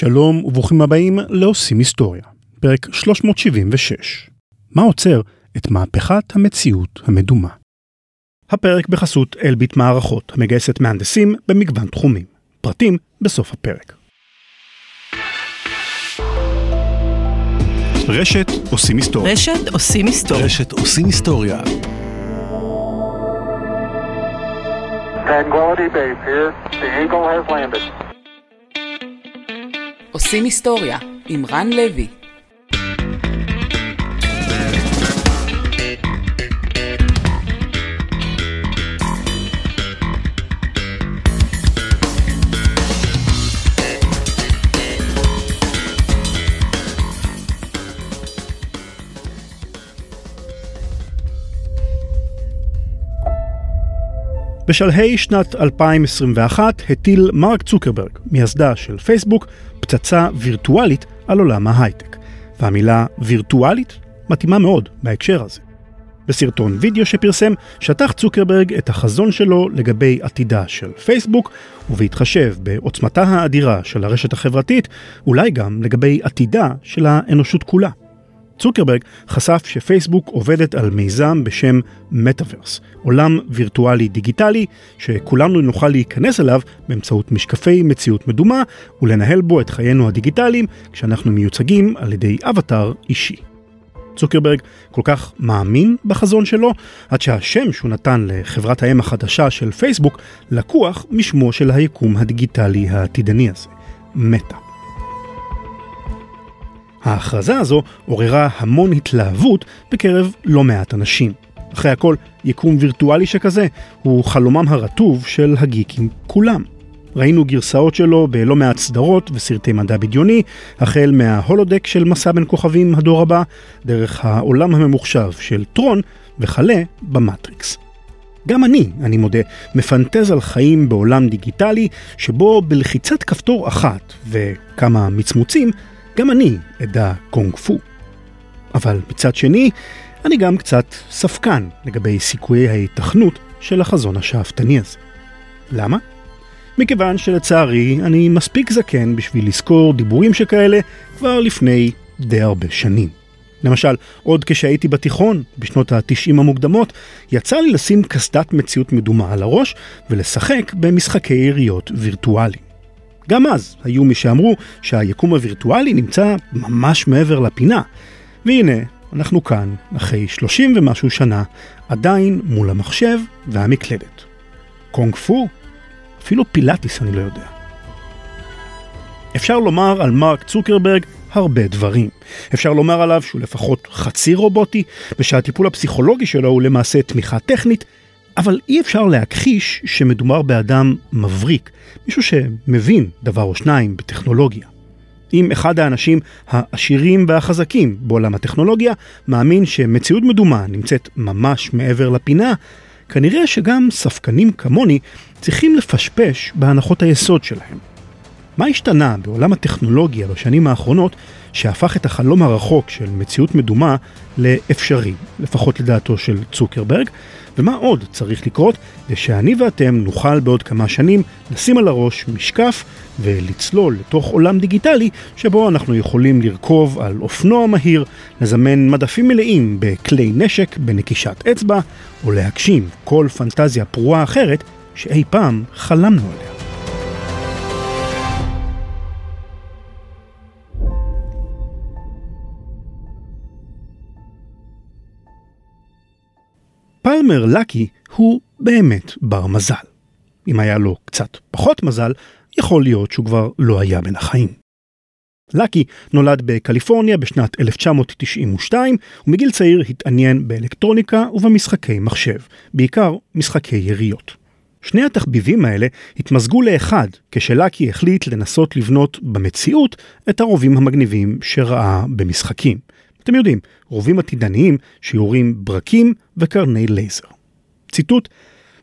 שלום וברוכים הבאים לעושים היסטוריה, פרק 376. מה עוצר את מהפכת המציאות המדומה? הפרק בחסות אלביט מערכות, המגייסת מהנדסים במגוון תחומים. פרטים בסוף הפרק. רשת עושים היסטוריה. רשת עושים היסטוריה. רשת עושים היסטוריה. Tranquility Base here. The Eagle has landed. עושים היסטוריה עם רן לוי. בשלהי שנת 2021 הטיל מרק צוקרברג, מייסדה של פייסבוק, פצצה וירטואלית על עולם ההייטק. והמילה וירטואלית מתאימה מאוד בהקשר הזה. בסרטון וידאו שפרסם, שטח צוקרברג את החזון שלו לגבי עתידה של פייסבוק, ובהתחשב בעוצמתה האדירה של הרשת החברתית, אולי גם לגבי עתידה של האנושות כולה. צוקרברג חשף שפייסבוק עובדת על מיזם בשם מטאוורס, עולם וירטואלי דיגיטלי שכולנו נוכל להיכנס אליו באמצעות משקפי מציאות מדומה ולנהל בו את חיינו הדיגיטליים כשאנחנו מיוצגים על ידי אבטאר אישי. צוקרברג כל כך מאמין בחזון שלו, עד שהשם שהוא נתן לחברת האם החדשה של פייסבוק לקוח משמו של היקום הדיגיטלי העתידני הזה, מטא. ההכרזה הזו עוררה המון התלהבות בקרב לא מעט אנשים. אחרי הכל, יקום וירטואלי שכזה הוא חלומם הרטוב של הגיקים כולם. ראינו גרסאות שלו בלא מעט סדרות וסרטי מדע בדיוני, החל מההולודק של מסע בין כוכבים הדור הבא, דרך העולם הממוחשב של טרון, וכלה במטריקס. גם אני, אני מודה, מפנטז על חיים בעולם דיגיטלי, שבו בלחיצת כפתור אחת וכמה מצמוצים, גם אני אדע קונג פו. אבל מצד שני, אני גם קצת ספקן לגבי סיכויי ההיתכנות של החזון השאפתני הזה. למה? מכיוון שלצערי אני מספיק זקן בשביל לזכור דיבורים שכאלה כבר לפני די הרבה שנים. למשל, עוד כשהייתי בתיכון, בשנות ה-90 המוקדמות, יצא לי לשים קסדת מציאות מדומה על הראש ולשחק במשחקי יריות וירטואליים. גם אז היו מי שאמרו שהיקום הווירטואלי נמצא ממש מעבר לפינה. והנה, אנחנו כאן, אחרי 30 ומשהו שנה, עדיין מול המחשב והמקלדת. קונג פו? אפילו פילאטיס אני לא יודע. אפשר לומר על מרק צוקרברג הרבה דברים. אפשר לומר עליו שהוא לפחות חצי רובוטי, ושהטיפול הפסיכולוגי שלו הוא למעשה תמיכה טכנית, אבל אי אפשר להכחיש שמדובר באדם מבריק, מישהו שמבין דבר או שניים בטכנולוגיה. אם אחד האנשים העשירים והחזקים בעולם הטכנולוגיה מאמין שמציאות מדומה נמצאת ממש מעבר לפינה, כנראה שגם ספקנים כמוני צריכים לפשפש בהנחות היסוד שלהם. מה השתנה בעולם הטכנולוגיה בשנים האחרונות שהפך את החלום הרחוק של מציאות מדומה לאפשרי, לפחות לדעתו של צוקרברג, ומה עוד צריך לקרות ושאני ואתם נוכל בעוד כמה שנים לשים על הראש משקף ולצלול לתוך עולם דיגיטלי שבו אנחנו יכולים לרכוב על אופנוע מהיר, לזמן מדפים מלאים בכלי נשק בנקישת אצבע, או להגשים כל פנטזיה פרועה אחרת שאי פעם חלמנו עליה. פלמר לקי הוא באמת בר מזל. אם היה לו קצת פחות מזל, יכול להיות שהוא כבר לא היה בין החיים. לקי נולד בקליפורניה בשנת 1992, ומגיל צעיר התעניין באלקטרוניקה ובמשחקי מחשב, בעיקר משחקי יריות. שני התחביבים האלה התמזגו לאחד כשלקי החליט לנסות לבנות במציאות את הרובים המגניבים שראה במשחקים. אתם יודעים, רובים עתידניים שיורים ברקים וקרני לייזר. ציטוט: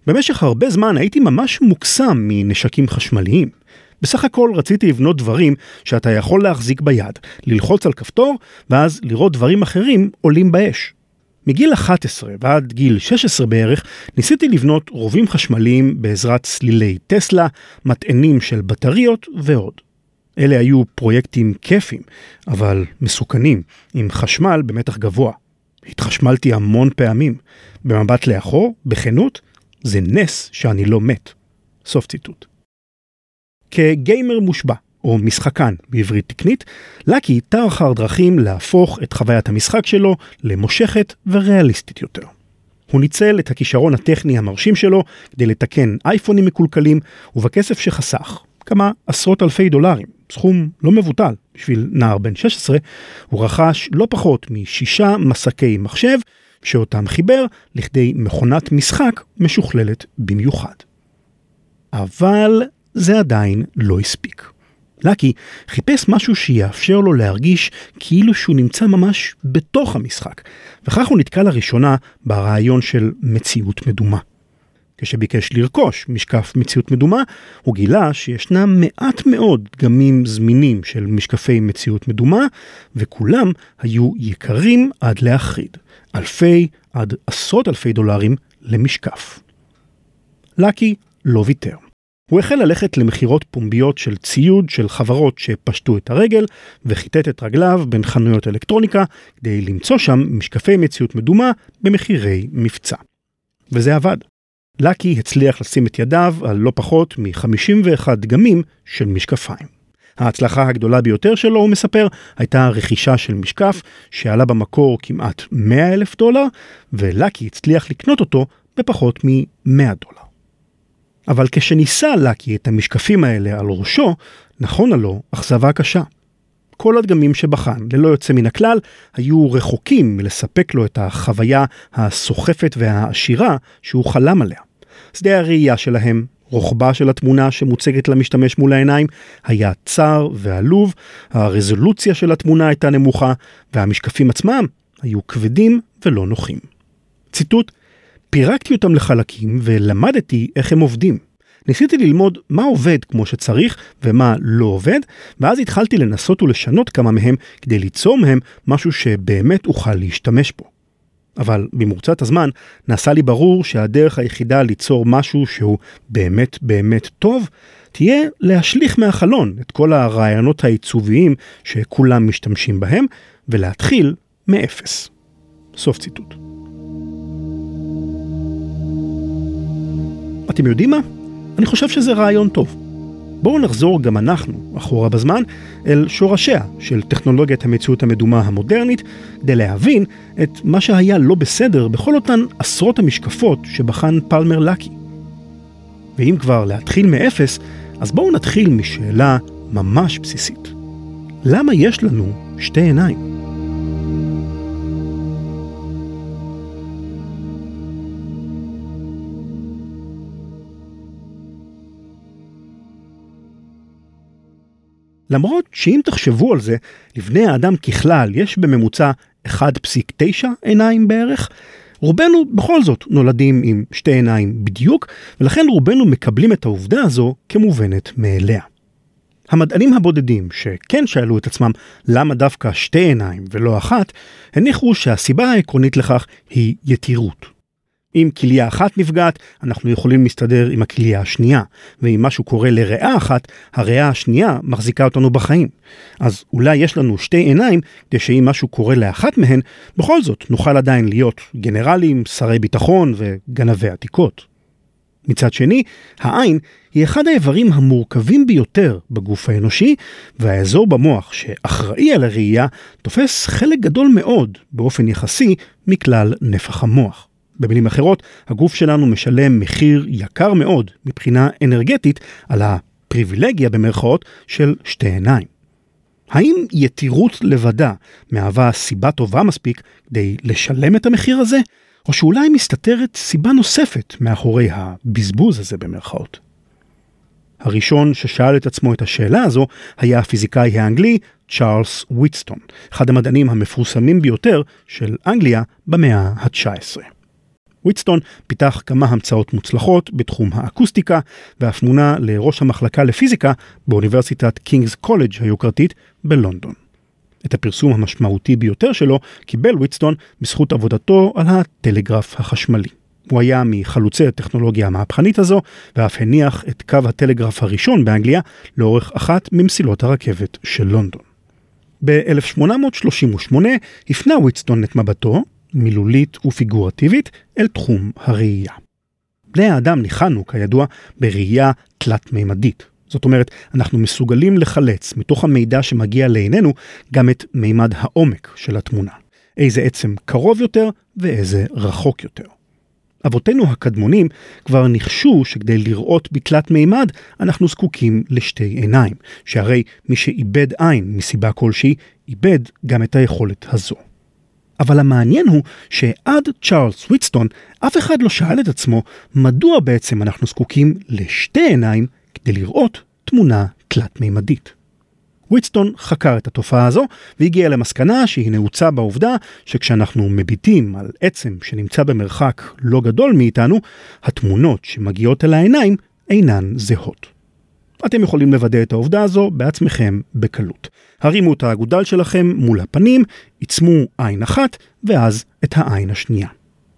במשך הרבה זמן הייתי ממש מוקסם מנשקים חשמליים. בסך הכל רציתי לבנות דברים שאתה יכול להחזיק ביד, ללחוץ על כפתור, ואז לראות דברים אחרים עולים באש. מגיל 11 ועד גיל 16 בערך, ניסיתי לבנות רובים חשמליים בעזרת סלילי טסלה, מטענים של בטריות ועוד. אלה היו פרויקטים כיפים, אבל מסוכנים, עם חשמל במתח גבוה. התחשמלתי המון פעמים. במבט לאחור, בכנות, זה נס שאני לא מת. סוף ציטוט. כגיימר מושבע, או משחקן בעברית תקנית, לקי טר אחר דרכים להפוך את חוויית המשחק שלו למושכת וריאליסטית יותר. הוא ניצל את הכישרון הטכני המרשים שלו כדי לתקן אייפונים מקולקלים, ובכסף שחסך, כמה עשרות אלפי דולרים, סכום לא מבוטל בשביל נער בן 16, הוא רכש לא פחות משישה מסקי מחשב, שאותם חיבר לכדי מכונת משחק משוכללת במיוחד. אבל זה עדיין לא הספיק. לקי חיפש משהו שיאפשר לו להרגיש כאילו שהוא נמצא ממש בתוך המשחק, וכך הוא נתקע לראשונה ברעיון של מציאות מדומה. כשביקש לרכוש משקף מציאות מדומה, הוא גילה שישנם מעט מאוד דגמים זמינים של משקפי מציאות מדומה, וכולם היו יקרים עד להחריד, אלפי עד עשרות אלפי דולרים למשקף. לקי לא ויתר. הוא החל ללכת למכירות פומביות של ציוד של חברות שפשטו את הרגל, וחיטט את רגליו בין חנויות אלקטרוניקה כדי למצוא שם משקפי מציאות מדומה במחירי מבצע. וזה עבד. לקי הצליח לשים את ידיו על לא פחות מ-51 דגמים של משקפיים. ההצלחה הגדולה ביותר שלו, הוא מספר, הייתה רכישה של משקף שעלה במקור כמעט 100 אלף דולר, ולקי הצליח לקנות אותו בפחות מ-100 דולר. אבל כשניסה לקי את המשקפים האלה על ראשו, נכונה לו אכזבה קשה. כל הדגמים שבחן, ללא יוצא מן הכלל, היו רחוקים מלספק לו את החוויה הסוחפת והעשירה שהוא חלם עליה. שדה הראייה שלהם, רוחבה של התמונה שמוצגת למשתמש מול העיניים, היה צר ועלוב, הרזולוציה של התמונה הייתה נמוכה, והמשקפים עצמם היו כבדים ולא נוחים. ציטוט פירקתי אותם לחלקים ולמדתי איך הם עובדים. ניסיתי ללמוד מה עובד כמו שצריך ומה לא עובד, ואז התחלתי לנסות ולשנות כמה מהם כדי ליצור מהם משהו שבאמת אוכל להשתמש בו. אבל במרוצת הזמן נעשה לי ברור שהדרך היחידה ליצור משהו שהוא באמת באמת טוב, תהיה להשליך מהחלון את כל הרעיונות העיצוביים שכולם משתמשים בהם, ולהתחיל מאפס. סוף ציטוט. אתם יודעים מה? אני חושב שזה רעיון טוב. בואו נחזור גם אנחנו, אחורה בזמן, אל שורשיה של טכנולוגיית המציאות המדומה המודרנית, כדי להבין את מה שהיה לא בסדר בכל אותן עשרות המשקפות שבחן פלמר לקי. ואם כבר להתחיל מאפס, אז בואו נתחיל משאלה ממש בסיסית. למה יש לנו שתי עיניים? למרות שאם תחשבו על זה, לבני האדם ככלל יש בממוצע 1.9 עיניים בערך, רובנו בכל זאת נולדים עם שתי עיניים בדיוק, ולכן רובנו מקבלים את העובדה הזו כמובנת מאליה. המדענים הבודדים שכן שאלו את עצמם למה דווקא שתי עיניים ולא אחת, הניחו שהסיבה העקרונית לכך היא יתירות. אם כליה אחת נפגעת, אנחנו יכולים להסתדר עם הכליה השנייה, ואם משהו קורה לריאה אחת, הריאה השנייה מחזיקה אותנו בחיים. אז אולי יש לנו שתי עיניים, כדי שאם משהו קורה לאחת מהן, בכל זאת נוכל עדיין להיות גנרלים, שרי ביטחון וגנבי עתיקות. מצד שני, העין היא אחד האיברים המורכבים ביותר בגוף האנושי, והאזור במוח שאחראי על הראייה תופס חלק גדול מאוד, באופן יחסי, מכלל נפח המוח. במילים אחרות, הגוף שלנו משלם מחיר יקר מאוד מבחינה אנרגטית על הפריבילגיה במרכאות של שתי עיניים. האם יתירות לבדה מהווה סיבה טובה מספיק כדי לשלם את המחיר הזה, או שאולי מסתתרת סיבה נוספת מאחורי הבזבוז הזה במרכאות? הראשון ששאל את עצמו את השאלה הזו היה הפיזיקאי האנגלי צ'ארלס וויטסטון, אחד המדענים המפורסמים ביותר של אנגליה במאה ה-19. וויטסטון פיתח כמה המצאות מוצלחות בתחום האקוסטיקה, ואף מונה לראש המחלקה לפיזיקה באוניברסיטת קינגס קולג' היוקרתית בלונדון. את הפרסום המשמעותי ביותר שלו קיבל וויטסטון בזכות עבודתו על הטלגרף החשמלי. הוא היה מחלוצי הטכנולוגיה המהפכנית הזו, ואף הניח את קו הטלגרף הראשון באנגליה לאורך אחת ממסילות הרכבת של לונדון. ב-1838 הפנה וויטסטון את מבטו, מילולית ופיגורטיבית, אל תחום הראייה. בני האדם ניחנו, כידוע, בראייה תלת-מימדית. זאת אומרת, אנחנו מסוגלים לחלץ מתוך המידע שמגיע לעינינו גם את מימד העומק של התמונה. איזה עצם קרוב יותר ואיזה רחוק יותר. אבותינו הקדמונים כבר ניחשו שכדי לראות בתלת מימד אנחנו זקוקים לשתי עיניים, שהרי מי שאיבד עין מסיבה כלשהי, איבד גם את היכולת הזו. אבל המעניין הוא שעד צ'ארלס ויטסטון אף אחד לא שאל את עצמו מדוע בעצם אנחנו זקוקים לשתי עיניים כדי לראות תמונה תלת-מימדית. ויטסטון חקר את התופעה הזו והגיע למסקנה שהיא נעוצה בעובדה שכשאנחנו מביטים על עצם שנמצא במרחק לא גדול מאיתנו, התמונות שמגיעות אל העיניים אינן זהות. אתם יכולים לוודא את העובדה הזו בעצמכם בקלות. הרימו את האגודל שלכם מול הפנים, עיצמו עין אחת ואז את העין השנייה.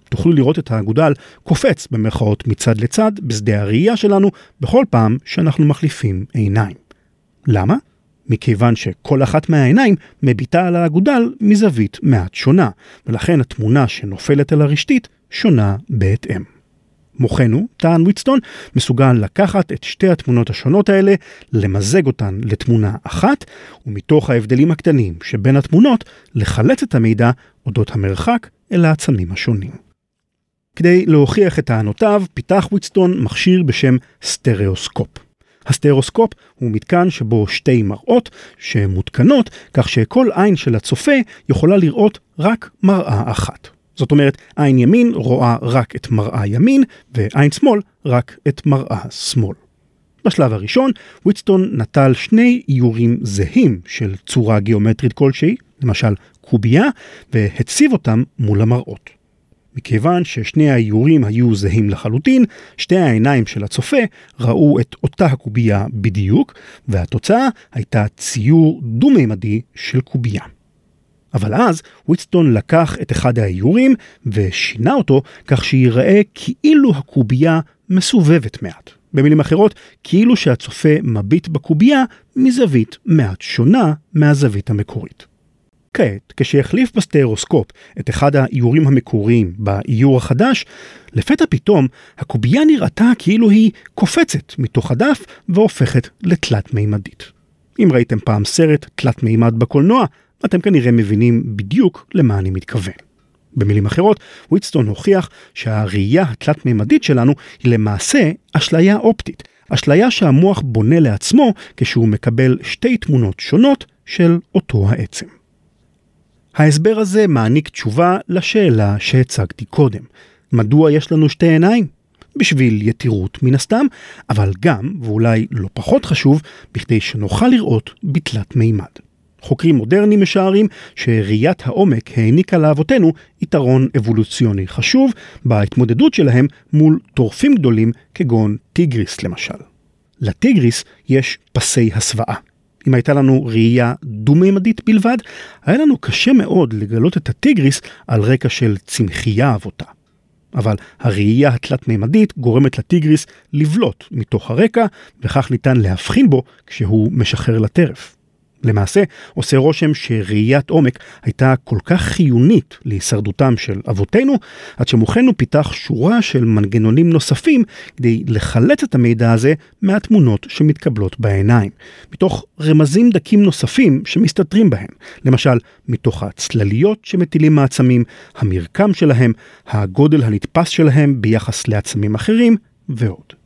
תוכלו לראות את האגודל קופץ במרכאות מצד לצד בשדה הראייה שלנו בכל פעם שאנחנו מחליפים עיניים. למה? מכיוון שכל אחת מהעיניים מביטה על האגודל מזווית מעט שונה, ולכן התמונה שנופלת אל הרשתית שונה בהתאם. מוחנו, טען ויטסטון, מסוגל לקחת את שתי התמונות השונות האלה, למזג אותן לתמונה אחת, ומתוך ההבדלים הקטנים שבין התמונות, לחלץ את המידע אודות המרחק אל העצמים השונים. כדי להוכיח את טענותיו, פיתח ויטסטון מכשיר בשם סטריאוסקופ. הסטריאוסקופ הוא מתקן שבו שתי מראות שמותקנות כך שכל עין של הצופה יכולה לראות רק מראה אחת. זאת אומרת, עין ימין רואה רק את מראה ימין, ועין שמאל רק את מראה שמאל. בשלב הראשון, וויטסטון נטל שני איורים זהים של צורה גיאומטרית כלשהי, למשל קובייה, והציב אותם מול המראות. מכיוון ששני האיורים היו זהים לחלוטין, שתי העיניים של הצופה ראו את אותה הקובייה בדיוק, והתוצאה הייתה ציור דו-מימדי של קובייה. אבל אז וויטסטון לקח את אחד האיורים ושינה אותו כך שיראה כאילו הקובייה מסובבת מעט. במילים אחרות, כאילו שהצופה מביט בקובייה מזווית מעט שונה מהזווית המקורית. כעת, כשהחליף בסטריאוסקופ את אחד האיורים המקוריים באיור החדש, לפתע פתאום הקובייה נראתה כאילו היא קופצת מתוך הדף והופכת לתלת מימדית. אם ראיתם פעם סרט תלת מימד בקולנוע, אתם כנראה מבינים בדיוק למה אני מתכוון. במילים אחרות, וויטסטון הוכיח שהראייה התלת-מימדית שלנו היא למעשה אשליה אופטית, אשליה שהמוח בונה לעצמו כשהוא מקבל שתי תמונות שונות של אותו העצם. ההסבר הזה מעניק תשובה לשאלה שהצגתי קודם. מדוע יש לנו שתי עיניים? בשביל יתירות מן הסתם, אבל גם, ואולי לא פחות חשוב, בכדי שנוכל לראות בתלת מימד. חוקרים מודרניים משערים שראיית העומק העניקה לאבותינו יתרון אבולוציוני חשוב בהתמודדות שלהם מול טורפים גדולים כגון טיגריס למשל. לטיגריס יש פסי הסוואה. אם הייתה לנו ראייה דו-מימדית בלבד, היה לנו קשה מאוד לגלות את הטיגריס על רקע של צמחייה אבותה. אבל הראייה התלת-מימדית גורמת לטיגריס לבלוט מתוך הרקע, וכך ניתן להבחין בו כשהוא משחרר לטרף. למעשה, עושה רושם שראיית עומק הייתה כל כך חיונית להישרדותם של אבותינו, עד שמוחנו פיתח שורה של מנגנונים נוספים כדי לחלץ את המידע הזה מהתמונות שמתקבלות בעיניים, מתוך רמזים דקים נוספים שמסתתרים בהם, למשל מתוך הצלליות שמטילים העצמים, המרקם שלהם, הגודל הנתפס שלהם ביחס לעצמים אחרים, ועוד.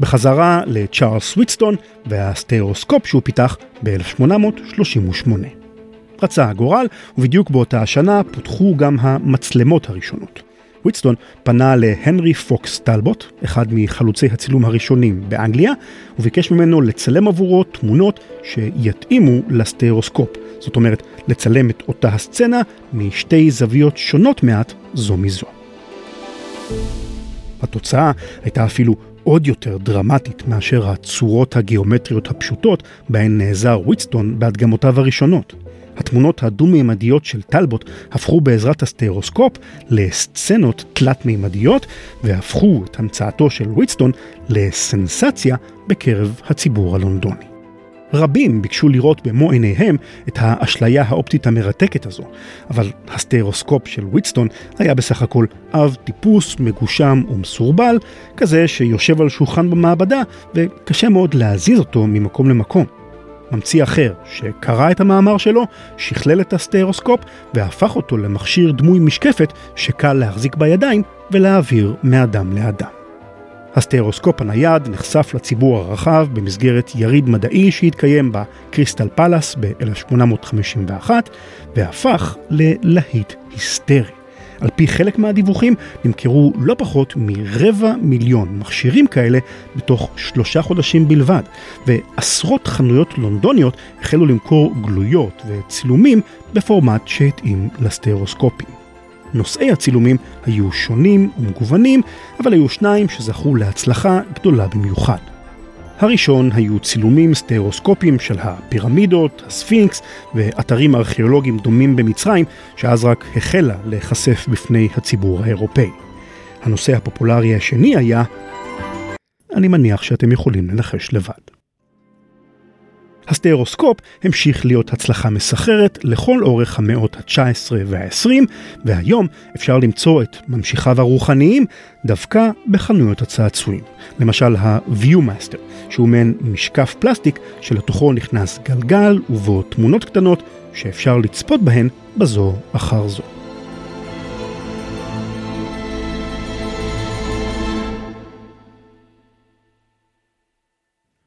בחזרה לצ'ארלס וויטסטון והסטריאוסקופ שהוא פיתח ב-1838. רצה הגורל, ובדיוק באותה השנה פותחו גם המצלמות הראשונות. וויטסטון פנה להנרי פוקס טלבוט, אחד מחלוצי הצילום הראשונים באנגליה, וביקש ממנו לצלם עבורו תמונות שיתאימו לסטריאוסקופ. זאת אומרת, לצלם את אותה הסצנה משתי זוויות שונות מעט זו מזו. התוצאה הייתה אפילו עוד יותר דרמטית מאשר הצורות הגיאומטריות הפשוטות בהן נעזר וויטסטון בהדגמותיו הראשונות. התמונות הדו-מימדיות של טלבוט הפכו בעזרת הסטריאוסקופ לסצנות תלת-מימדיות והפכו את המצאתו של וויטסטון לסנסציה בקרב הציבור הלונדוני. רבים ביקשו לראות במו עיניהם את האשליה האופטית המרתקת הזו, אבל הסטריאוסקופ של וויטסטון היה בסך הכל אב טיפוס מגושם ומסורבל, כזה שיושב על שולחן במעבדה וקשה מאוד להזיז אותו ממקום למקום. ממציא אחר, שקרא את המאמר שלו, שכלל את הסטריאוסקופ והפך אותו למכשיר דמוי משקפת שקל להחזיק בידיים ולהעביר מאדם לאדם. הסטריאוסקופ הנייד נחשף לציבור הרחב במסגרת יריד מדעי שהתקיים בקריסטל פאלאס ב-1851 והפך ללהיט היסטרי. על פי חלק מהדיווחים נמכרו לא פחות מרבע מיליון מכשירים כאלה בתוך שלושה חודשים בלבד, ועשרות חנויות לונדוניות החלו למכור גלויות וצילומים בפורמט שהתאים לסטאירוסקופים. נושאי הצילומים היו שונים ומגוונים, אבל היו שניים שזכו להצלחה גדולה במיוחד. הראשון היו צילומים סטאירוסקופיים של הפירמידות, הספינקס ואתרים ארכיאולוגיים דומים במצרים, שאז רק החלה להיחשף בפני הציבור האירופאי. הנושא הפופולרי השני היה, אני מניח שאתם יכולים לנחש לבד. הסטריאוסקופ המשיך להיות הצלחה מסחררת לכל אורך המאות ה-19 וה-20, והיום אפשר למצוא את ממשיכיו הרוחניים דווקא בחנויות הצעצועים. למשל ה-View-Master, שהוא מעין משקף פלסטיק שלתוכו נכנס גלגל ובו תמונות קטנות שאפשר לצפות בהן בזו אחר זו.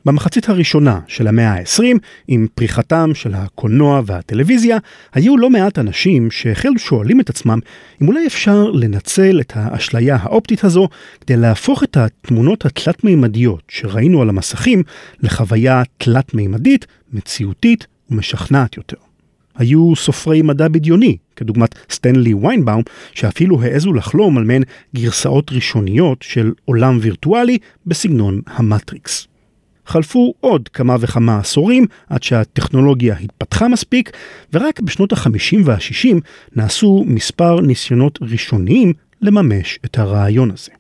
במחצית הראשונה של המאה ה-20, עם פריחתם של הקולנוע והטלוויזיה, היו לא מעט אנשים שהחלו שואלים את עצמם אם אולי אפשר לנצל את האשליה האופטית הזו כדי להפוך את התמונות התלת-מימדיות שראינו על המסכים לחוויה תלת-מימדית, מציאותית ומשכנעת יותר. היו סופרי מדע בדיוני, כדוגמת סטנלי ויינבאום, שאפילו העזו לחלום על מעין גרסאות ראשוניות של עולם וירטואלי בסגנון המטריקס. חלפו עוד כמה וכמה עשורים עד שהטכנולוגיה התפתחה מספיק, ורק בשנות ה-50 וה-60 נעשו מספר ניסיונות ראשוניים לממש את הרעיון הזה.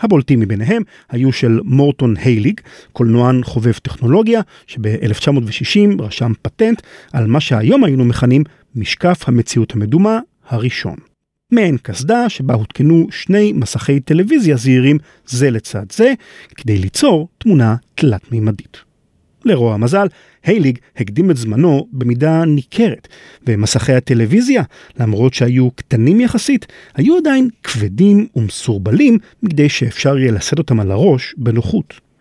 הבולטים מביניהם היו של מורטון הייליג, קולנוען חובב טכנולוגיה, שב-1960 רשם פטנט על מה שהיום היינו מכנים משקף המציאות המדומה הראשון. מעין קסדה שבה הותקנו שני מסכי טלוויזיה זעירים זה לצד זה, כדי ליצור תמונה תלת-מימדית. לרוע המזל, הייליג הקדים את זמנו במידה ניכרת, ומסכי הטלוויזיה, למרות שהיו קטנים יחסית, היו עדיין כבדים ומסורבלים מכדי שאפשר יהיה לשאת אותם על הראש בנוחות.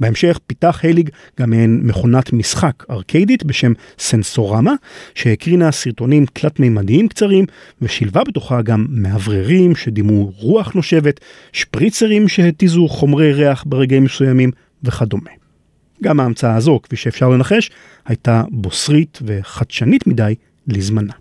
בהמשך פיתח הייליג גם מעין מכונת משחק ארקיידית בשם סנסורמה, שהקרינה סרטונים תלת-מימדיים קצרים, ושילבה בתוכה גם מאווררים שדימו רוח נושבת, שפריצרים שהתיזו חומרי ריח ברגעים מסוימים וכדומה. גם ההמצאה הזו, כפי שאפשר לנחש, הייתה בוסרית וחדשנית מדי לזמנה.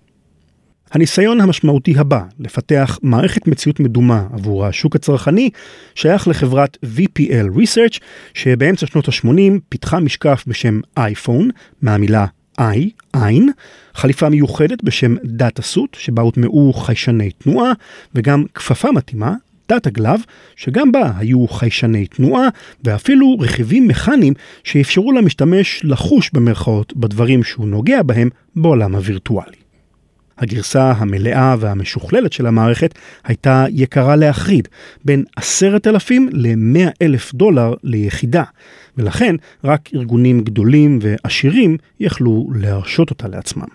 הניסיון המשמעותי הבא לפתח מערכת מציאות מדומה עבור השוק הצרכני שייך לחברת VPL Research שבאמצע שנות ה-80 פיתחה משקף בשם אייפון מהמילה i, עין, חליפה מיוחדת בשם דאטה סוט שבה הוטמעו חיישני תנועה וגם כפפה מתאימה Data Glove, שגם בה היו חיישני תנועה ואפילו רכיבים מכניים שאפשרו למשתמש לחוש במרכאות בדברים שהוא נוגע בהם בעולם הווירטואלי. הגרסה המלאה והמשוכללת של המערכת הייתה יקרה להחריד, בין עשרת אלפים למאה אלף דולר ליחידה, ולכן רק ארגונים גדולים ועשירים יכלו להרשות אותה לעצמם.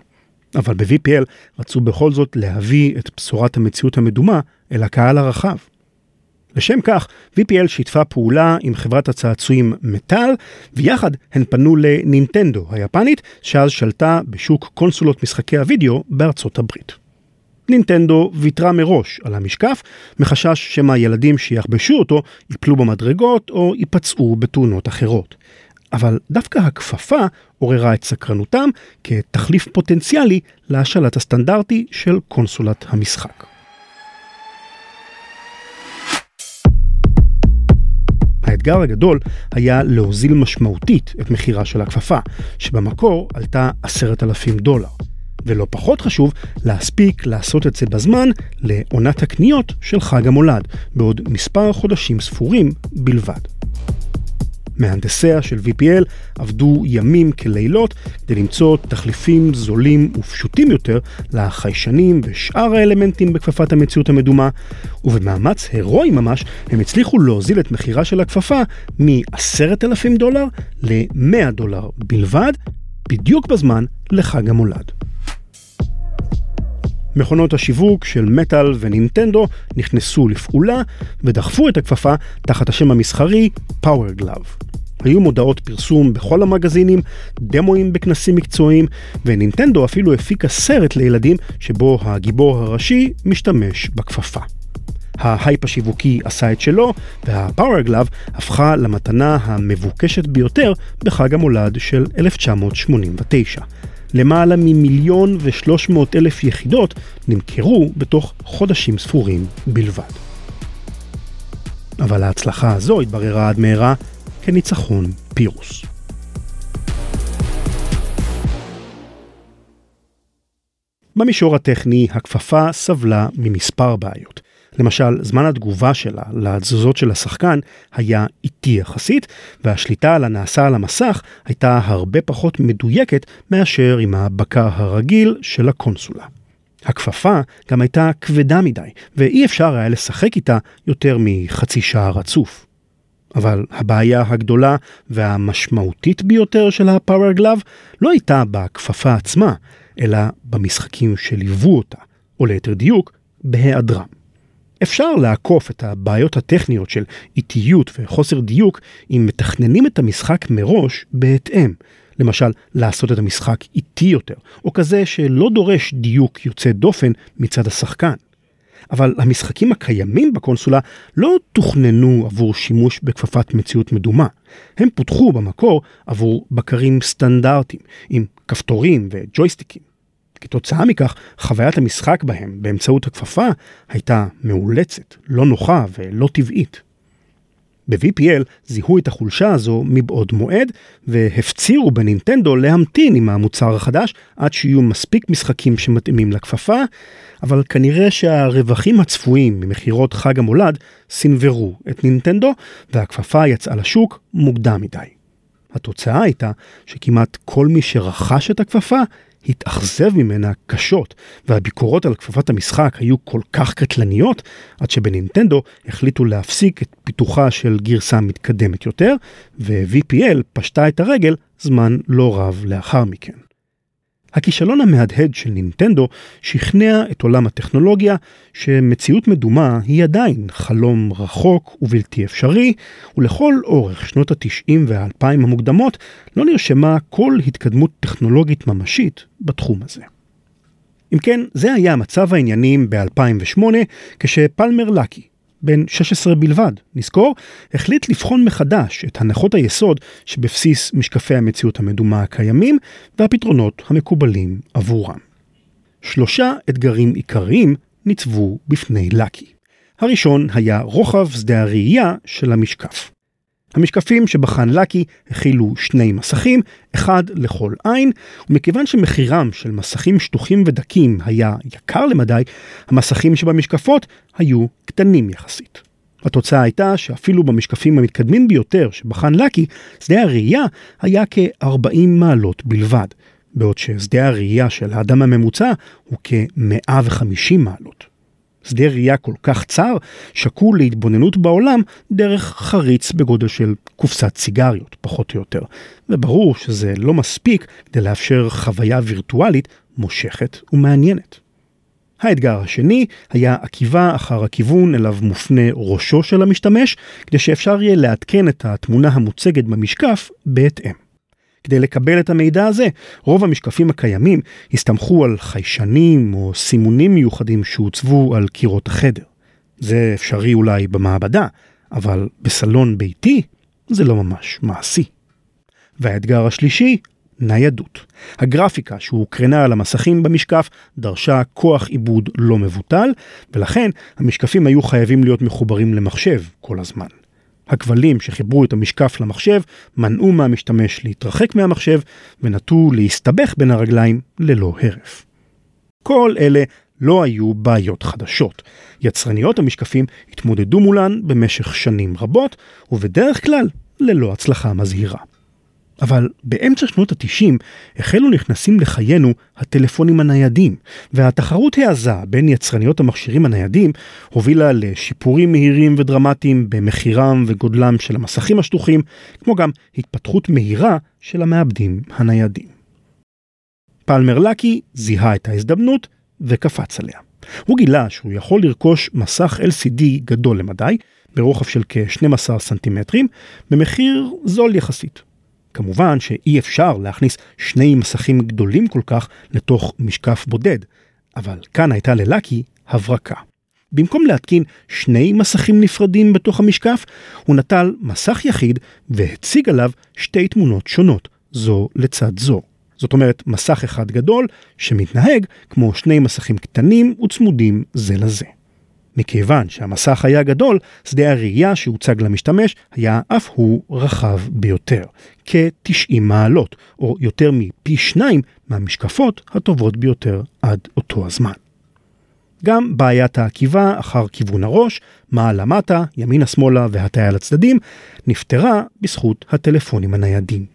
אבל ב-VPL רצו בכל זאת להביא את בשורת המציאות המדומה אל הקהל הרחב. לשם כך, VPL שיתפה פעולה עם חברת הצעצועים מטאל, ויחד הן פנו לנינטנדו היפנית, שאז שלטה בשוק קונסולות משחקי הוידאו בארצות הברית. נינטנדו ויתרה מראש על המשקף, מחשש שמא ילדים שיחבשו אותו ייפלו במדרגות או ייפצעו בתאונות אחרות. אבל דווקא הכפפה עוררה את סקרנותם כתחליף פוטנציאלי להשלט הסטנדרטי של קונסולת המשחק. האתגר הגדול היה להוזיל משמעותית את מחירה של הכפפה, שבמקור עלתה עשרת אלפים דולר. ולא פחות חשוב, להספיק לעשות את זה בזמן לעונת הקניות של חג המולד, בעוד מספר חודשים ספורים בלבד. מהנדסיה של VPL עבדו ימים כלילות כדי למצוא תחליפים זולים ופשוטים יותר לחיישנים ושאר האלמנטים בכפפת המציאות המדומה, ובמאמץ הירואי ממש הם הצליחו להוזיל את מחירה של הכפפה מ-10,000 דולר ל-100 דולר בלבד, בדיוק בזמן לחג המולד. מכונות השיווק של מטאל ונינטנדו נכנסו לפעולה ודחפו את הכפפה תחת השם המסחרי Power Glove. היו מודעות פרסום בכל המגזינים, דמואים בכנסים מקצועיים, ונינטנדו אפילו הפיקה סרט לילדים שבו הגיבור הראשי משתמש בכפפה. ההייפ השיווקי עשה את שלו, וה-Power Glove הפכה למתנה המבוקשת ביותר בחג המולד של 1989. למעלה ממיליון ושלוש מאות אלף יחידות נמכרו בתוך חודשים ספורים בלבד. אבל ההצלחה הזו התבררה עד מהרה כניצחון פירוס. במישור הטכני, הכפפה סבלה ממספר בעיות. למשל, זמן התגובה שלה לתזוזות של השחקן היה איטי יחסית, והשליטה על הנעשה על המסך הייתה הרבה פחות מדויקת מאשר עם הבקר הרגיל של הקונסולה. הכפפה גם הייתה כבדה מדי, ואי אפשר היה לשחק איתה יותר מחצי שעה רצוף. אבל הבעיה הגדולה והמשמעותית ביותר של הפאוור גלאב לא הייתה בכפפה עצמה, אלא במשחקים שליוו אותה, או ליתר דיוק, בהיעדרם. אפשר לעקוף את הבעיות הטכניות של איטיות וחוסר דיוק אם מתכננים את המשחק מראש בהתאם. למשל, לעשות את המשחק איטי יותר, או כזה שלא דורש דיוק יוצא דופן מצד השחקן. אבל המשחקים הקיימים בקונסולה לא תוכננו עבור שימוש בכפפת מציאות מדומה. הם פותחו במקור עבור בקרים סטנדרטיים, עם כפתורים וג'ויסטיקים. כתוצאה מכך, חוויית המשחק בהם באמצעות הכפפה הייתה מאולצת, לא נוחה ולא טבעית. ב-VPL זיהו את החולשה הזו מבעוד מועד והפצירו בנינטנדו להמתין עם המוצר החדש עד שיהיו מספיק משחקים שמתאימים לכפפה, אבל כנראה שהרווחים הצפויים ממכירות חג המולד סינוורו את נינטנדו והכפפה יצאה לשוק מוקדם מדי. התוצאה הייתה שכמעט כל מי שרכש את הכפפה התאכזב ממנה קשות, והביקורות על כפפת המשחק היו כל כך קטלניות, עד שבנינטנדו החליטו להפסיק את פיתוחה של גרסה מתקדמת יותר, ו-VPL פשטה את הרגל זמן לא רב לאחר מכן. הכישלון המהדהד של נינטנדו שכנע את עולם הטכנולוגיה שמציאות מדומה היא עדיין חלום רחוק ובלתי אפשרי, ולכל אורך שנות ה-90 וה-2000 המוקדמות לא נרשמה כל התקדמות טכנולוגית ממשית בתחום הזה. אם כן, זה היה מצב העניינים ב-2008, כשפלמר לקי, בן 16 בלבד, נזכור, החליט לבחון מחדש את הנחות היסוד שבבסיס משקפי המציאות המדומה הקיימים והפתרונות המקובלים עבורם. שלושה אתגרים עיקריים ניצבו בפני לקי. הראשון היה רוחב שדה הראייה של המשקף. המשקפים שבחן לקי הכילו שני מסכים, אחד לכל עין, ומכיוון שמחירם של מסכים שטוחים ודקים היה יקר למדי, המסכים שבמשקפות היו קטנים יחסית. התוצאה הייתה שאפילו במשקפים המתקדמים ביותר שבחן לקי, שדה הראייה היה כ-40 מעלות בלבד, בעוד ששדה הראייה של האדם הממוצע הוא כ-150 מעלות. שדה ראייה כל כך צר, שקול להתבוננות בעולם דרך חריץ בגודל של קופסת סיגריות, פחות או יותר. וברור שזה לא מספיק כדי לאפשר חוויה וירטואלית מושכת ומעניינת. האתגר השני היה עקיבה אחר הכיוון אליו מופנה ראשו של המשתמש, כדי שאפשר יהיה לעדכן את התמונה המוצגת במשקף בהתאם. כדי לקבל את המידע הזה, רוב המשקפים הקיימים הסתמכו על חיישנים או סימונים מיוחדים שהוצבו על קירות החדר. זה אפשרי אולי במעבדה, אבל בסלון ביתי זה לא ממש מעשי. והאתגר השלישי, ניידות. הגרפיקה שהוקרנה על המסכים במשקף דרשה כוח עיבוד לא מבוטל, ולכן המשקפים היו חייבים להיות מחוברים למחשב כל הזמן. הכבלים שחיברו את המשקף למחשב מנעו מהמשתמש להתרחק מהמחשב ונטו להסתבך בין הרגליים ללא הרף. כל אלה לא היו בעיות חדשות. יצרניות המשקפים התמודדו מולן במשך שנים רבות, ובדרך כלל ללא הצלחה מזהירה. אבל באמצע שנות ה-90 החלו נכנסים לחיינו הטלפונים הניידים, והתחרות העזה בין יצרניות המכשירים הניידים הובילה לשיפורים מהירים ודרמטיים במחירם וגודלם של המסכים השטוחים, כמו גם התפתחות מהירה של המעבדים הניידים. פלמר לקי זיהה את ההזדמנות וקפץ עליה. הוא גילה שהוא יכול לרכוש מסך LCD גדול למדי, ברוחב של כ-12 סנטימטרים, במחיר זול יחסית. כמובן שאי אפשר להכניס שני מסכים גדולים כל כך לתוך משקף בודד, אבל כאן הייתה ללקי הברקה. במקום להתקין שני מסכים נפרדים בתוך המשקף, הוא נטל מסך יחיד והציג עליו שתי תמונות שונות, זו לצד זו. זאת אומרת, מסך אחד גדול שמתנהג כמו שני מסכים קטנים וצמודים זה לזה. מכיוון שהמסך היה גדול, שדה הראייה שהוצג למשתמש היה אף הוא רחב ביותר, כ-90 מעלות, או יותר מפי שניים מהמשקפות הטובות ביותר עד אותו הזמן. גם בעיית העקיבה אחר כיוון הראש, מעלה-מטה, ימינה-שמאלה והטיה לצדדים, נפתרה בזכות הטלפונים הניידים.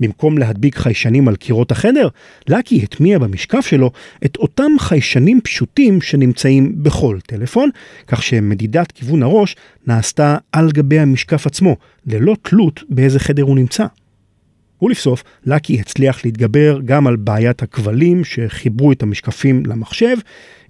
במקום להדביק חיישנים על קירות החדר, לקי הטמיע במשקף שלו את אותם חיישנים פשוטים שנמצאים בכל טלפון, כך שמדידת כיוון הראש נעשתה על גבי המשקף עצמו, ללא תלות באיזה חדר הוא נמצא. ולבסוף, לקי הצליח להתגבר גם על בעיית הכבלים שחיברו את המשקפים למחשב,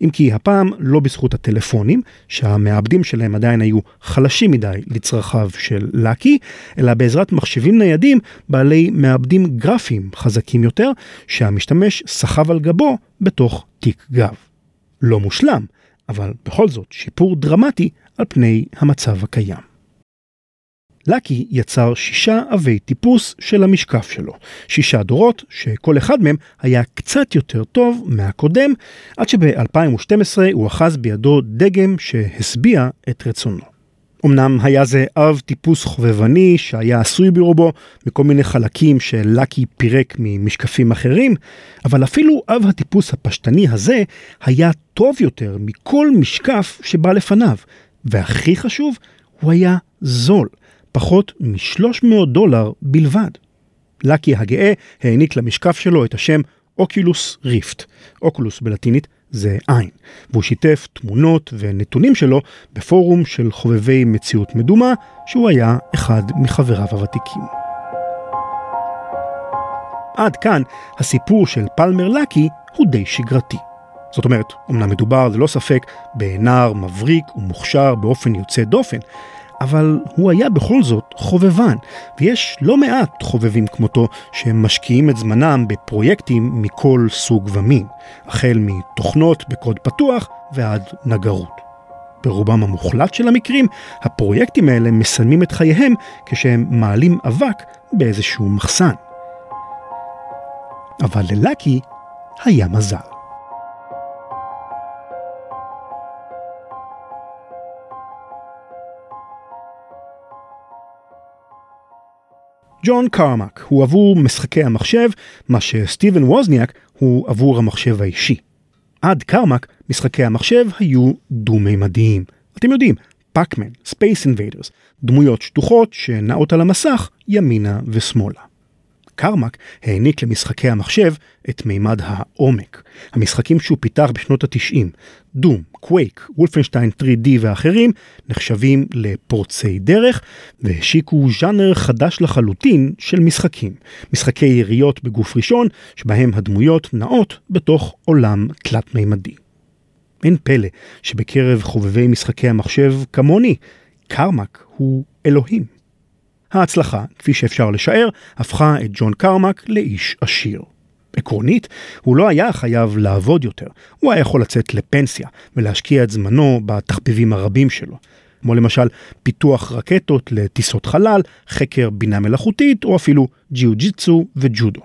אם כי הפעם לא בזכות הטלפונים, שהמעבדים שלהם עדיין היו חלשים מדי לצרכיו של לקי, אלא בעזרת מחשבים ניידים בעלי מעבדים גרפיים חזקים יותר, שהמשתמש סחב על גבו בתוך תיק גב. לא מושלם, אבל בכל זאת שיפור דרמטי על פני המצב הקיים. לקי יצר שישה עבי טיפוס של המשקף שלו. שישה דורות, שכל אחד מהם היה קצת יותר טוב מהקודם, עד שב-2012 הוא אחז בידו דגם שהשביע את רצונו. אמנם היה זה אב טיפוס חובבני שהיה עשוי ברובו מכל מיני חלקים שלקי פירק ממשקפים אחרים, אבל אפילו אב הטיפוס הפשטני הזה היה טוב יותר מכל משקף שבא לפניו, והכי חשוב, הוא היה זול. פחות מ-300 דולר בלבד. לקי הגאה העניק למשקף שלו את השם אוקילוס ריפט. אוקולוס בלטינית זה עין, והוא שיתף תמונות ונתונים שלו בפורום של חובבי מציאות מדומה, שהוא היה אחד מחבריו הוותיקים. עד כאן הסיפור של פלמר לקי הוא די שגרתי. זאת אומרת, אמנם מדובר ללא ספק בנער מבריק ומוכשר באופן יוצא דופן, אבל הוא היה בכל זאת חובבן, ויש לא מעט חובבים כמותו שהם משקיעים את זמנם בפרויקטים מכל סוג ומין, החל מתוכנות בקוד פתוח ועד נגרות. ברובם המוחלט של המקרים, הפרויקטים האלה מסיימים את חייהם כשהם מעלים אבק באיזשהו מחסן. אבל ללקי היה מזל. ג'ון קרמק הוא עבור משחקי המחשב, מה שסטיבן ווזניאק הוא עבור המחשב האישי. עד קרמק, משחקי המחשב היו דו-מימדיים. אתם יודעים, Pac-Man, Space Invaders, דמויות שטוחות שנעות על המסך ימינה ושמאלה. קרמק העניק למשחקי המחשב את מימד העומק. המשחקים שהוא פיתח בשנות ה-90, Doom, Quake, Wolfenstein 3D ואחרים, נחשבים לפורצי דרך והשיקו ז'אנר חדש לחלוטין של משחקים. משחקי יריות בגוף ראשון, שבהם הדמויות נעות בתוך עולם תלת-מימדי. אין פלא שבקרב חובבי משחקי המחשב כמוני, קרמק הוא אלוהים. ההצלחה, כפי שאפשר לשער, הפכה את ג'ון קרמק לאיש עשיר. עקרונית, הוא לא היה חייב לעבוד יותר, הוא היה יכול לצאת לפנסיה ולהשקיע את זמנו בתחביבים הרבים שלו, כמו למשל פיתוח רקטות לטיסות חלל, חקר בינה מלאכותית או אפילו ג'יוג'יצו וג'ודו.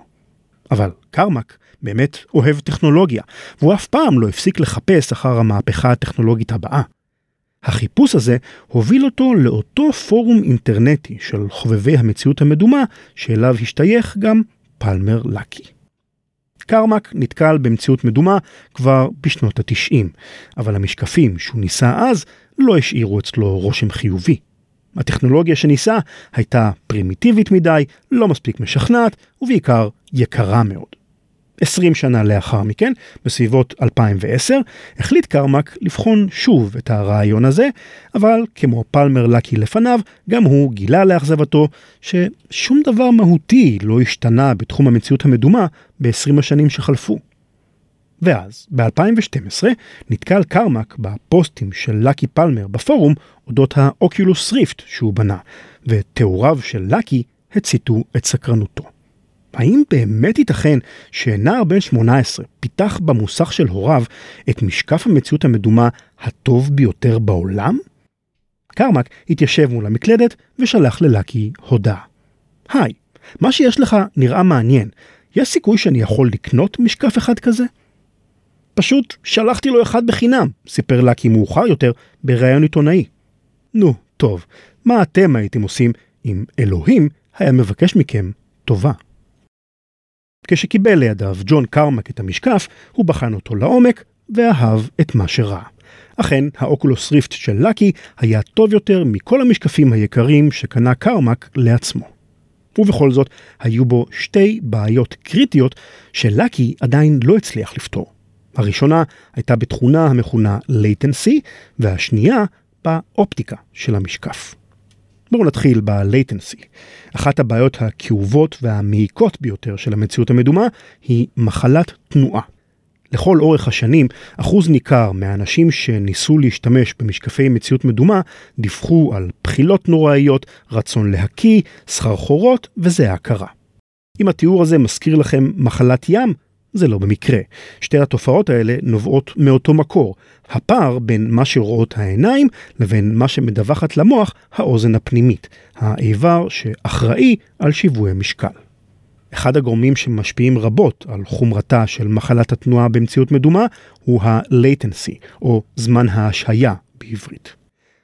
אבל קרמק באמת אוהב טכנולוגיה, והוא אף פעם לא הפסיק לחפש אחר המהפכה הטכנולוגית הבאה. החיפוש הזה הוביל אותו לאותו פורום אינטרנטי של חובבי המציאות המדומה, שאליו השתייך גם פלמר לקי. קרמק נתקל במציאות מדומה כבר בשנות התשעים, אבל המשקפים שהוא ניסה אז לא השאירו אצלו רושם חיובי. הטכנולוגיה שניסה הייתה פרימיטיבית מדי, לא מספיק משכנעת, ובעיקר יקרה מאוד. 20 שנה לאחר מכן, בסביבות 2010, החליט קרמק לבחון שוב את הרעיון הזה, אבל כמו פלמר לקי לפניו, גם הוא גילה לאכזבתו ששום דבר מהותי לא השתנה בתחום המציאות המדומה ב-20 השנים שחלפו. ואז, ב-2012, נתקל קרמק בפוסטים של לקי פלמר בפורום אודות האוקולוס ריפט שהוא בנה, ותיאוריו של לקי הציתו את סקרנותו. האם באמת ייתכן שנער בן 18 פיתח במוסך של הוריו את משקף המציאות המדומה הטוב ביותר בעולם? קרמק התיישב מול המקלדת ושלח ללקי הודעה. היי, מה שיש לך נראה מעניין, יש סיכוי שאני יכול לקנות משקף אחד כזה? פשוט שלחתי לו אחד בחינם, סיפר לקי מאוחר יותר בריאיון עיתונאי. נו, טוב, מה אתם הייתם עושים אם אלוהים היה מבקש מכם טובה? כשקיבל לידיו ג'ון קרמק את המשקף, הוא בחן אותו לעומק ואהב את מה שראה. אכן, האוקולוס ריפט של לקי היה טוב יותר מכל המשקפים היקרים שקנה קרמק לעצמו. ובכל זאת, היו בו שתי בעיות קריטיות שלקי עדיין לא הצליח לפתור. הראשונה הייתה בתכונה המכונה latency, והשנייה באופטיקה של המשקף. בואו נתחיל ב-latency. אחת הבעיות הכאובות והמעיקות ביותר של המציאות המדומה היא מחלת תנועה. לכל אורך השנים, אחוז ניכר מהאנשים שניסו להשתמש במשקפי מציאות מדומה דיווחו על בחילות נוראיות, רצון להקיא, סחרחורות, וזה הכרה. אם התיאור הזה מזכיר לכם מחלת ים, זה לא במקרה. שתי התופעות האלה נובעות מאותו מקור, הפער בין מה שרואות העיניים לבין מה שמדווחת למוח האוזן הפנימית, האיבר שאחראי על שיווי המשקל. אחד הגורמים שמשפיעים רבות על חומרתה של מחלת התנועה במציאות מדומה הוא ה-latency, או זמן ההשהיה בעברית.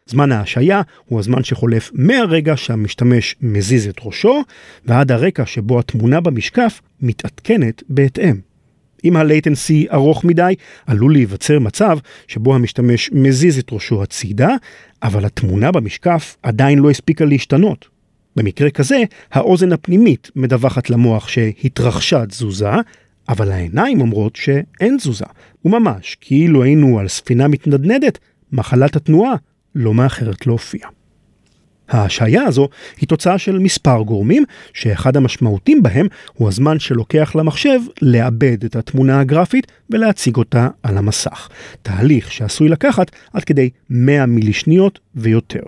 זמן ההשהיה הוא הזמן שחולף מהרגע שהמשתמש מזיז את ראשו ועד הרקע שבו התמונה במשקף מתעדכנת בהתאם. אם ה-latency ארוך מדי, עלול להיווצר מצב שבו המשתמש מזיז את ראשו הצידה, אבל התמונה במשקף עדיין לא הספיקה להשתנות. במקרה כזה, האוזן הפנימית מדווחת למוח שהתרחשה תזוזה, אבל העיניים אומרות שאין תזוזה, וממש כאילו היינו על ספינה מתנדנדת, מחלת התנועה לא מאחרת להופיע. ההשעיה הזו היא תוצאה של מספר גורמים, שאחד המשמעותים בהם הוא הזמן שלוקח למחשב לעבד את התמונה הגרפית ולהציג אותה על המסך. תהליך שעשוי לקחת עד כדי 100 מילי שניות ויותר.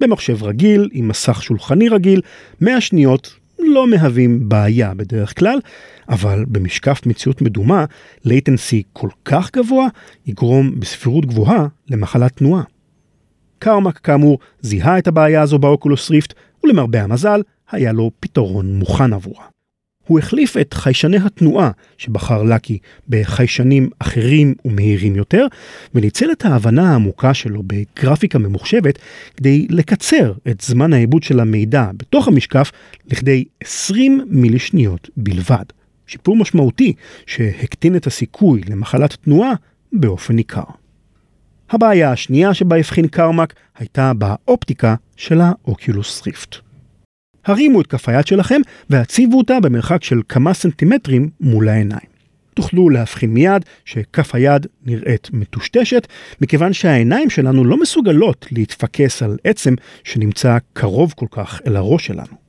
במחשב רגיל, עם מסך שולחני רגיל, 100 שניות לא מהווים בעיה בדרך כלל, אבל במשקף מציאות מדומה, latency כל כך גבוה, יגרום בסבירות גבוהה למחלת תנועה. קרמק כאמור זיהה את הבעיה הזו באוקולוס ריפט, ולמרבה המזל, היה לו פתרון מוכן עבורה. הוא החליף את חיישני התנועה שבחר לקי בחיישנים אחרים ומהירים יותר, וניצל את ההבנה העמוקה שלו בגרפיקה ממוחשבת כדי לקצר את זמן העיבוד של המידע בתוך המשקף לכדי 20 מילי שניות בלבד. שיפור משמעותי שהקטין את הסיכוי למחלת תנועה באופן ניכר. הבעיה השנייה שבה הבחין קרמק הייתה באופטיקה של האוקולוס ריפט. הרימו את כף היד שלכם והציבו אותה במרחק של כמה סנטימטרים מול העיניים. תוכלו להבחין מיד שכף היד נראית מטושטשת, מכיוון שהעיניים שלנו לא מסוגלות להתפקס על עצם שנמצא קרוב כל כך אל הראש שלנו.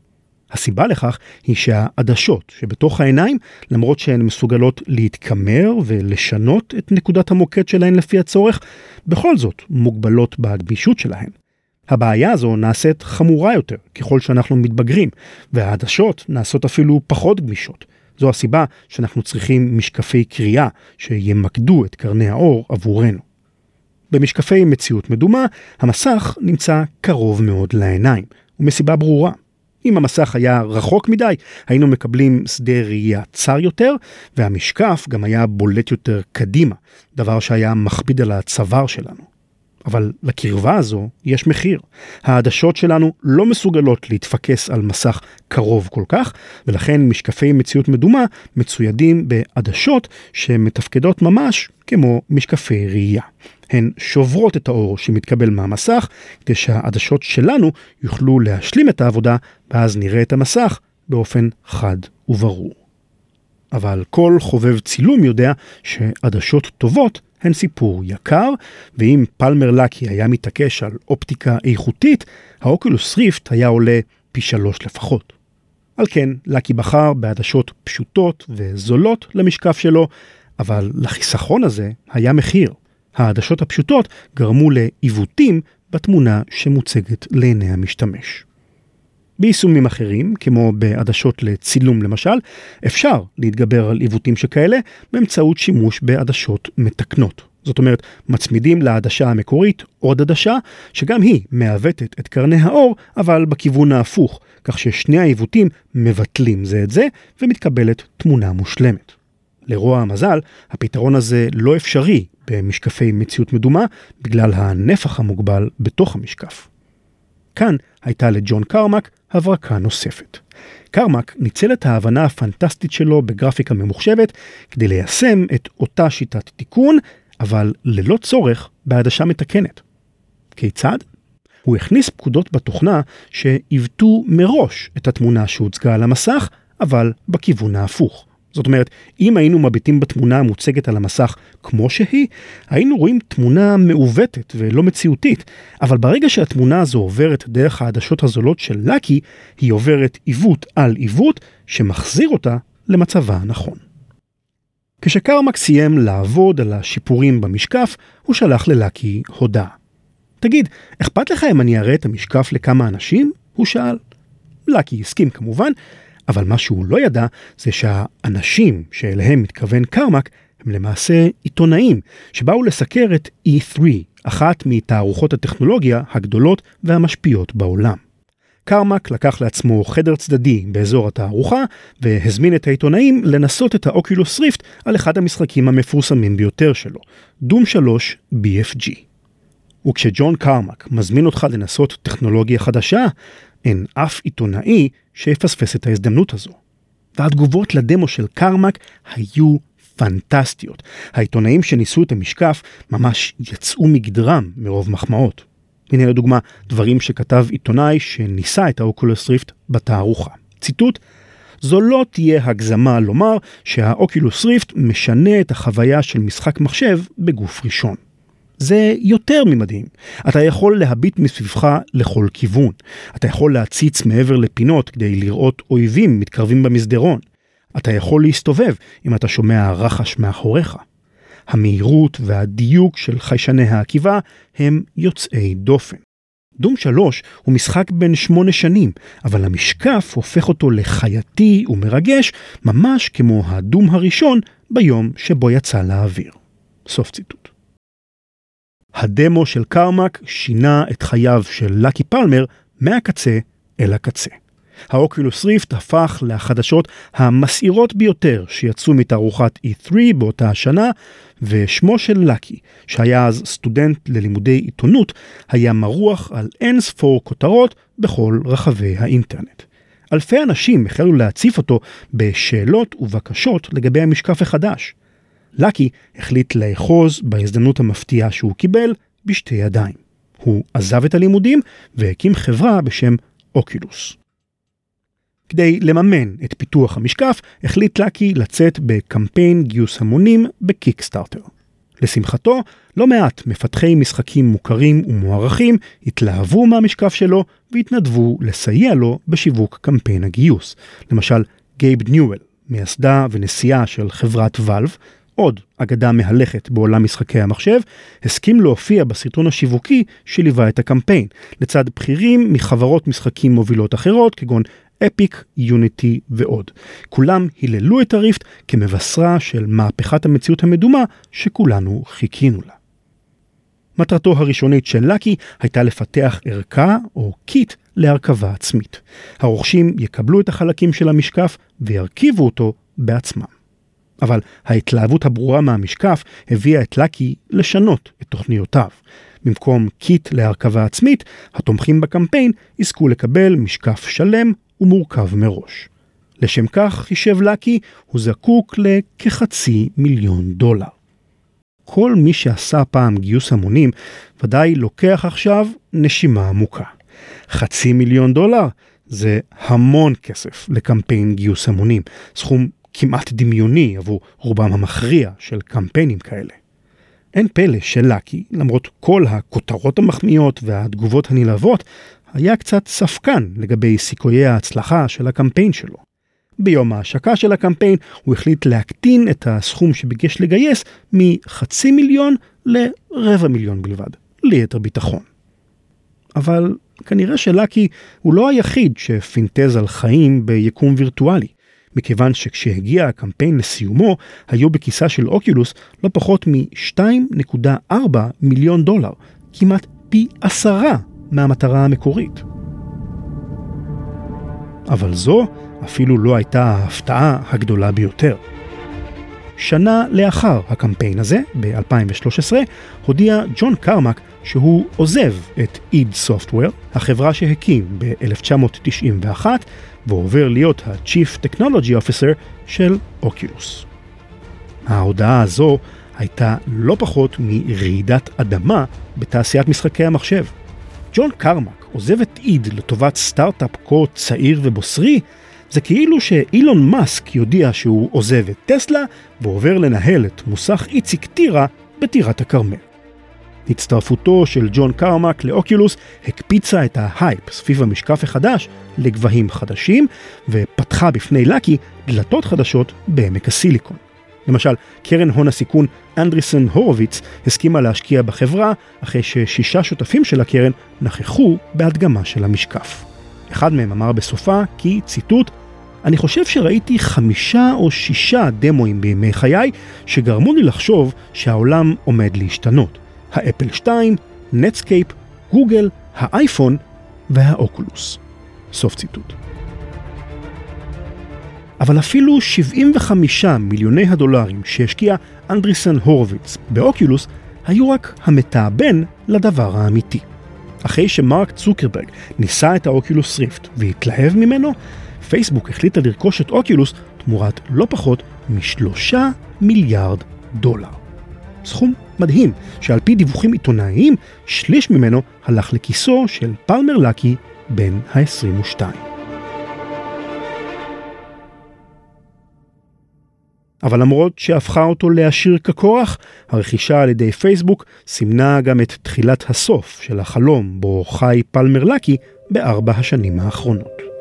הסיבה לכך היא שהעדשות שבתוך העיניים, למרות שהן מסוגלות להתקמר ולשנות את נקודת המוקד שלהן לפי הצורך, בכל זאת מוגבלות בגמישות שלהן. הבעיה הזו נעשית חמורה יותר ככל שאנחנו מתבגרים, והעדשות נעשות אפילו פחות גמישות. זו הסיבה שאנחנו צריכים משקפי קריאה שימקדו את קרני האור עבורנו. במשקפי מציאות מדומה, המסך נמצא קרוב מאוד לעיניים, ומסיבה ברורה. אם המסך היה רחוק מדי, היינו מקבלים שדה ראייה צר יותר, והמשקף גם היה בולט יותר קדימה, דבר שהיה מכביד על הצוואר שלנו. אבל לקרבה הזו יש מחיר. העדשות שלנו לא מסוגלות להתפקס על מסך קרוב כל כך, ולכן משקפי מציאות מדומה מצוידים בעדשות שמתפקדות ממש כמו משקפי ראייה. הן שוברות את האור שמתקבל מהמסך, כדי שהעדשות שלנו יוכלו להשלים את העבודה, ואז נראה את המסך באופן חד וברור. אבל כל חובב צילום יודע שעדשות טובות הן סיפור יקר, ואם פלמר לקי היה מתעקש על אופטיקה איכותית, האוקולוס ריפט היה עולה פי שלוש לפחות. על כן, לקי בחר בעדשות פשוטות וזולות למשקף שלו, אבל לחיסכון הזה היה מחיר. העדשות הפשוטות גרמו לעיוותים בתמונה שמוצגת לעיני המשתמש. ביישומים אחרים, כמו בעדשות לצילום למשל, אפשר להתגבר על עיוותים שכאלה באמצעות שימוש בעדשות מתקנות. זאת אומרת, מצמידים לעדשה המקורית עוד עדשה, שגם היא מעוותת את קרני האור, אבל בכיוון ההפוך, כך ששני העיוותים מבטלים זה את זה, ומתקבלת תמונה מושלמת. לרוע המזל, הפתרון הזה לא אפשרי במשקפי מציאות מדומה, בגלל הנפח המוגבל בתוך המשקף. כאן הייתה לג'ון קרמק הברקה נוספת. קרמק ניצל את ההבנה הפנטסטית שלו בגרפיקה ממוחשבת כדי ליישם את אותה שיטת תיקון, אבל ללא צורך בעדשה מתקנת. כיצד? הוא הכניס פקודות בתוכנה שעיוותו מראש את התמונה שהוצגה על המסך, אבל בכיוון ההפוך. זאת אומרת, אם היינו מביטים בתמונה המוצגת על המסך כמו שהיא, היינו רואים תמונה מעוותת ולא מציאותית, אבל ברגע שהתמונה הזו עוברת דרך העדשות הזולות של לקי, היא עוברת עיוות על עיוות שמחזיר אותה למצבה הנכון. כשקרמק סיים לעבוד על השיפורים במשקף, הוא שלח ללקי הודעה. תגיד, אכפת לך אם אני אראה את המשקף לכמה אנשים? הוא שאל. לקי הסכים כמובן, אבל מה שהוא לא ידע זה שהאנשים שאליהם מתכוון קרמק הם למעשה עיתונאים שבאו לסקר את E3, אחת מתערוכות הטכנולוגיה הגדולות והמשפיעות בעולם. קרמק לקח לעצמו חדר צדדי באזור התערוכה והזמין את העיתונאים לנסות את האוקולוס ריפט על אחד המשחקים המפורסמים ביותר שלו, דום 3 BFG. וכשג'ון קרמק מזמין אותך לנסות טכנולוגיה חדשה, אין אף עיתונאי שיפספס את ההזדמנות הזו. והתגובות לדמו של קרמק היו פנטסטיות. העיתונאים שניסו את המשקף ממש יצאו מגדרם מרוב מחמאות. הנה לדוגמה דברים שכתב עיתונאי שניסה את האוקולוס ריפט בתערוכה. ציטוט: זו לא תהיה הגזמה לומר שהאוקולוס ריפט משנה את החוויה של משחק מחשב בגוף ראשון. זה יותר ממדהים. אתה יכול להביט מסביבך לכל כיוון. אתה יכול להציץ מעבר לפינות כדי לראות אויבים מתקרבים במסדרון. אתה יכול להסתובב אם אתה שומע רחש מאחוריך. המהירות והדיוק של חיישני העקיבה הם יוצאי דופן. דום 3 הוא משחק בן שמונה שנים, אבל המשקף הופך אותו לחייתי ומרגש, ממש כמו הדום הראשון ביום שבו יצא לאוויר. סוף ציטוט. הדמו של קרמק שינה את חייו של לקי פלמר מהקצה אל הקצה. האוקולוס ריפט הפך לחדשות המסעירות ביותר שיצאו מתערוכת E3 באותה השנה, ושמו של לקי, שהיה אז סטודנט ללימודי עיתונות, היה מרוח על אין ספור כותרות בכל רחבי האינטרנט. אלפי אנשים החלו להציף אותו בשאלות ובקשות לגבי המשקף החדש. לקי החליט לאחוז בהזדמנות המפתיעה שהוא קיבל בשתי ידיים. הוא עזב את הלימודים והקים חברה בשם אוקילוס. כדי לממן את פיתוח המשקף, החליט לקי לצאת בקמפיין גיוס המונים בקיקסטארטר. לשמחתו, לא מעט מפתחי משחקים מוכרים ומוערכים התלהבו מהמשקף שלו והתנדבו לסייע לו בשיווק קמפיין הגיוס. למשל, גייב ניואל, מייסדה ונשיאה של חברת ואלב, עוד אגדה מהלכת בעולם משחקי המחשב, הסכים להופיע בסרטון השיווקי שליווה את הקמפיין, לצד בכירים מחברות משחקים מובילות אחרות, כגון אפיק, יוניטי ועוד. כולם היללו את הריפט כמבשרה של מהפכת המציאות המדומה שכולנו חיכינו לה. מטרתו הראשונית של לקי הייתה לפתח ערכה או קיט להרכבה עצמית. הרוכשים יקבלו את החלקים של המשקף וירכיבו אותו בעצמם. אבל ההתלהבות הברורה מהמשקף הביאה את לקי לשנות את תוכניותיו. במקום קיט להרכבה עצמית, התומכים בקמפיין יזכו לקבל משקף שלם ומורכב מראש. לשם כך, חישב לאקי, הוא זקוק לכחצי מיליון דולר. כל מי שעשה פעם גיוס המונים ודאי לוקח עכשיו נשימה עמוקה. חצי מיליון דולר זה המון כסף לקמפיין גיוס המונים, סכום כמעט דמיוני עבור רובם המכריע של קמפיינים כאלה. אין פלא שלאקי, למרות כל הכותרות המחמיאות והתגובות הנלהבות, היה קצת ספקן לגבי סיכויי ההצלחה של הקמפיין שלו. ביום ההשקה של הקמפיין הוא החליט להקטין את הסכום שביקש לגייס מחצי מיליון לרבע מיליון בלבד, ליתר ביטחון. אבל כנראה שלאקי הוא לא היחיד שפינטז על חיים ביקום וירטואלי. מכיוון שכשהגיע הקמפיין לסיומו, היו בכיסה של אוקיולוס לא פחות מ-2.4 מיליון דולר, כמעט פי עשרה מהמטרה המקורית. אבל זו אפילו לא הייתה ההפתעה הגדולה ביותר. שנה לאחר הקמפיין הזה, ב-2013, הודיע ג'ון קרמק שהוא עוזב את איד סופטוור, החברה שהקים ב-1991, ועובר להיות ה-Chief Technology Officer של אוקיולוס. ההודעה הזו הייתה לא פחות מרעידת אדמה בתעשיית משחקי המחשב. ג'ון קרמק עוזב את איד לטובת סטארט-אפ כה צעיר ובוסרי, זה כאילו שאילון מאסק יודיע שהוא עוזב את טסלה ועובר לנהל את מוסך איציק טירה בטירת הכרמל. הצטרפותו של ג'ון קרמק לאוקיולוס הקפיצה את ההייפ סביב המשקף החדש לגבהים חדשים ופתחה בפני לקי דלתות חדשות בעמק הסיליקון. למשל, קרן הון הסיכון אנדריסן הורוביץ הסכימה להשקיע בחברה אחרי ששישה שותפים של הקרן נכחו בהדגמה של המשקף. אחד מהם אמר בסופה כי, ציטוט, אני חושב שראיתי חמישה או שישה דמואים בימי חיי שגרמו לי לחשוב שהעולם עומד להשתנות. האפל 2, נטסקייפ, גוגל, האייפון והאוקולוס. סוף ציטוט. אבל אפילו 75 מיליוני הדולרים שהשקיע אנדריסן הורוביץ באוקולוס היו רק המתאבן לדבר האמיתי. אחרי שמרק צוקרברג ניסה את האוקולוס ריפט והתלהב ממנו, פייסבוק החליטה לרכוש את אוקולוס תמורת לא פחות משלושה מיליארד דולר. סכום מדהים, שעל פי דיווחים עיתונאיים, שליש ממנו הלך לכיסו של פלמר לקי בן ה-22. אבל למרות שהפכה אותו לעשיר ככורח, הרכישה על ידי פייסבוק סימנה גם את תחילת הסוף של החלום בו חי פלמר לקי בארבע השנים האחרונות.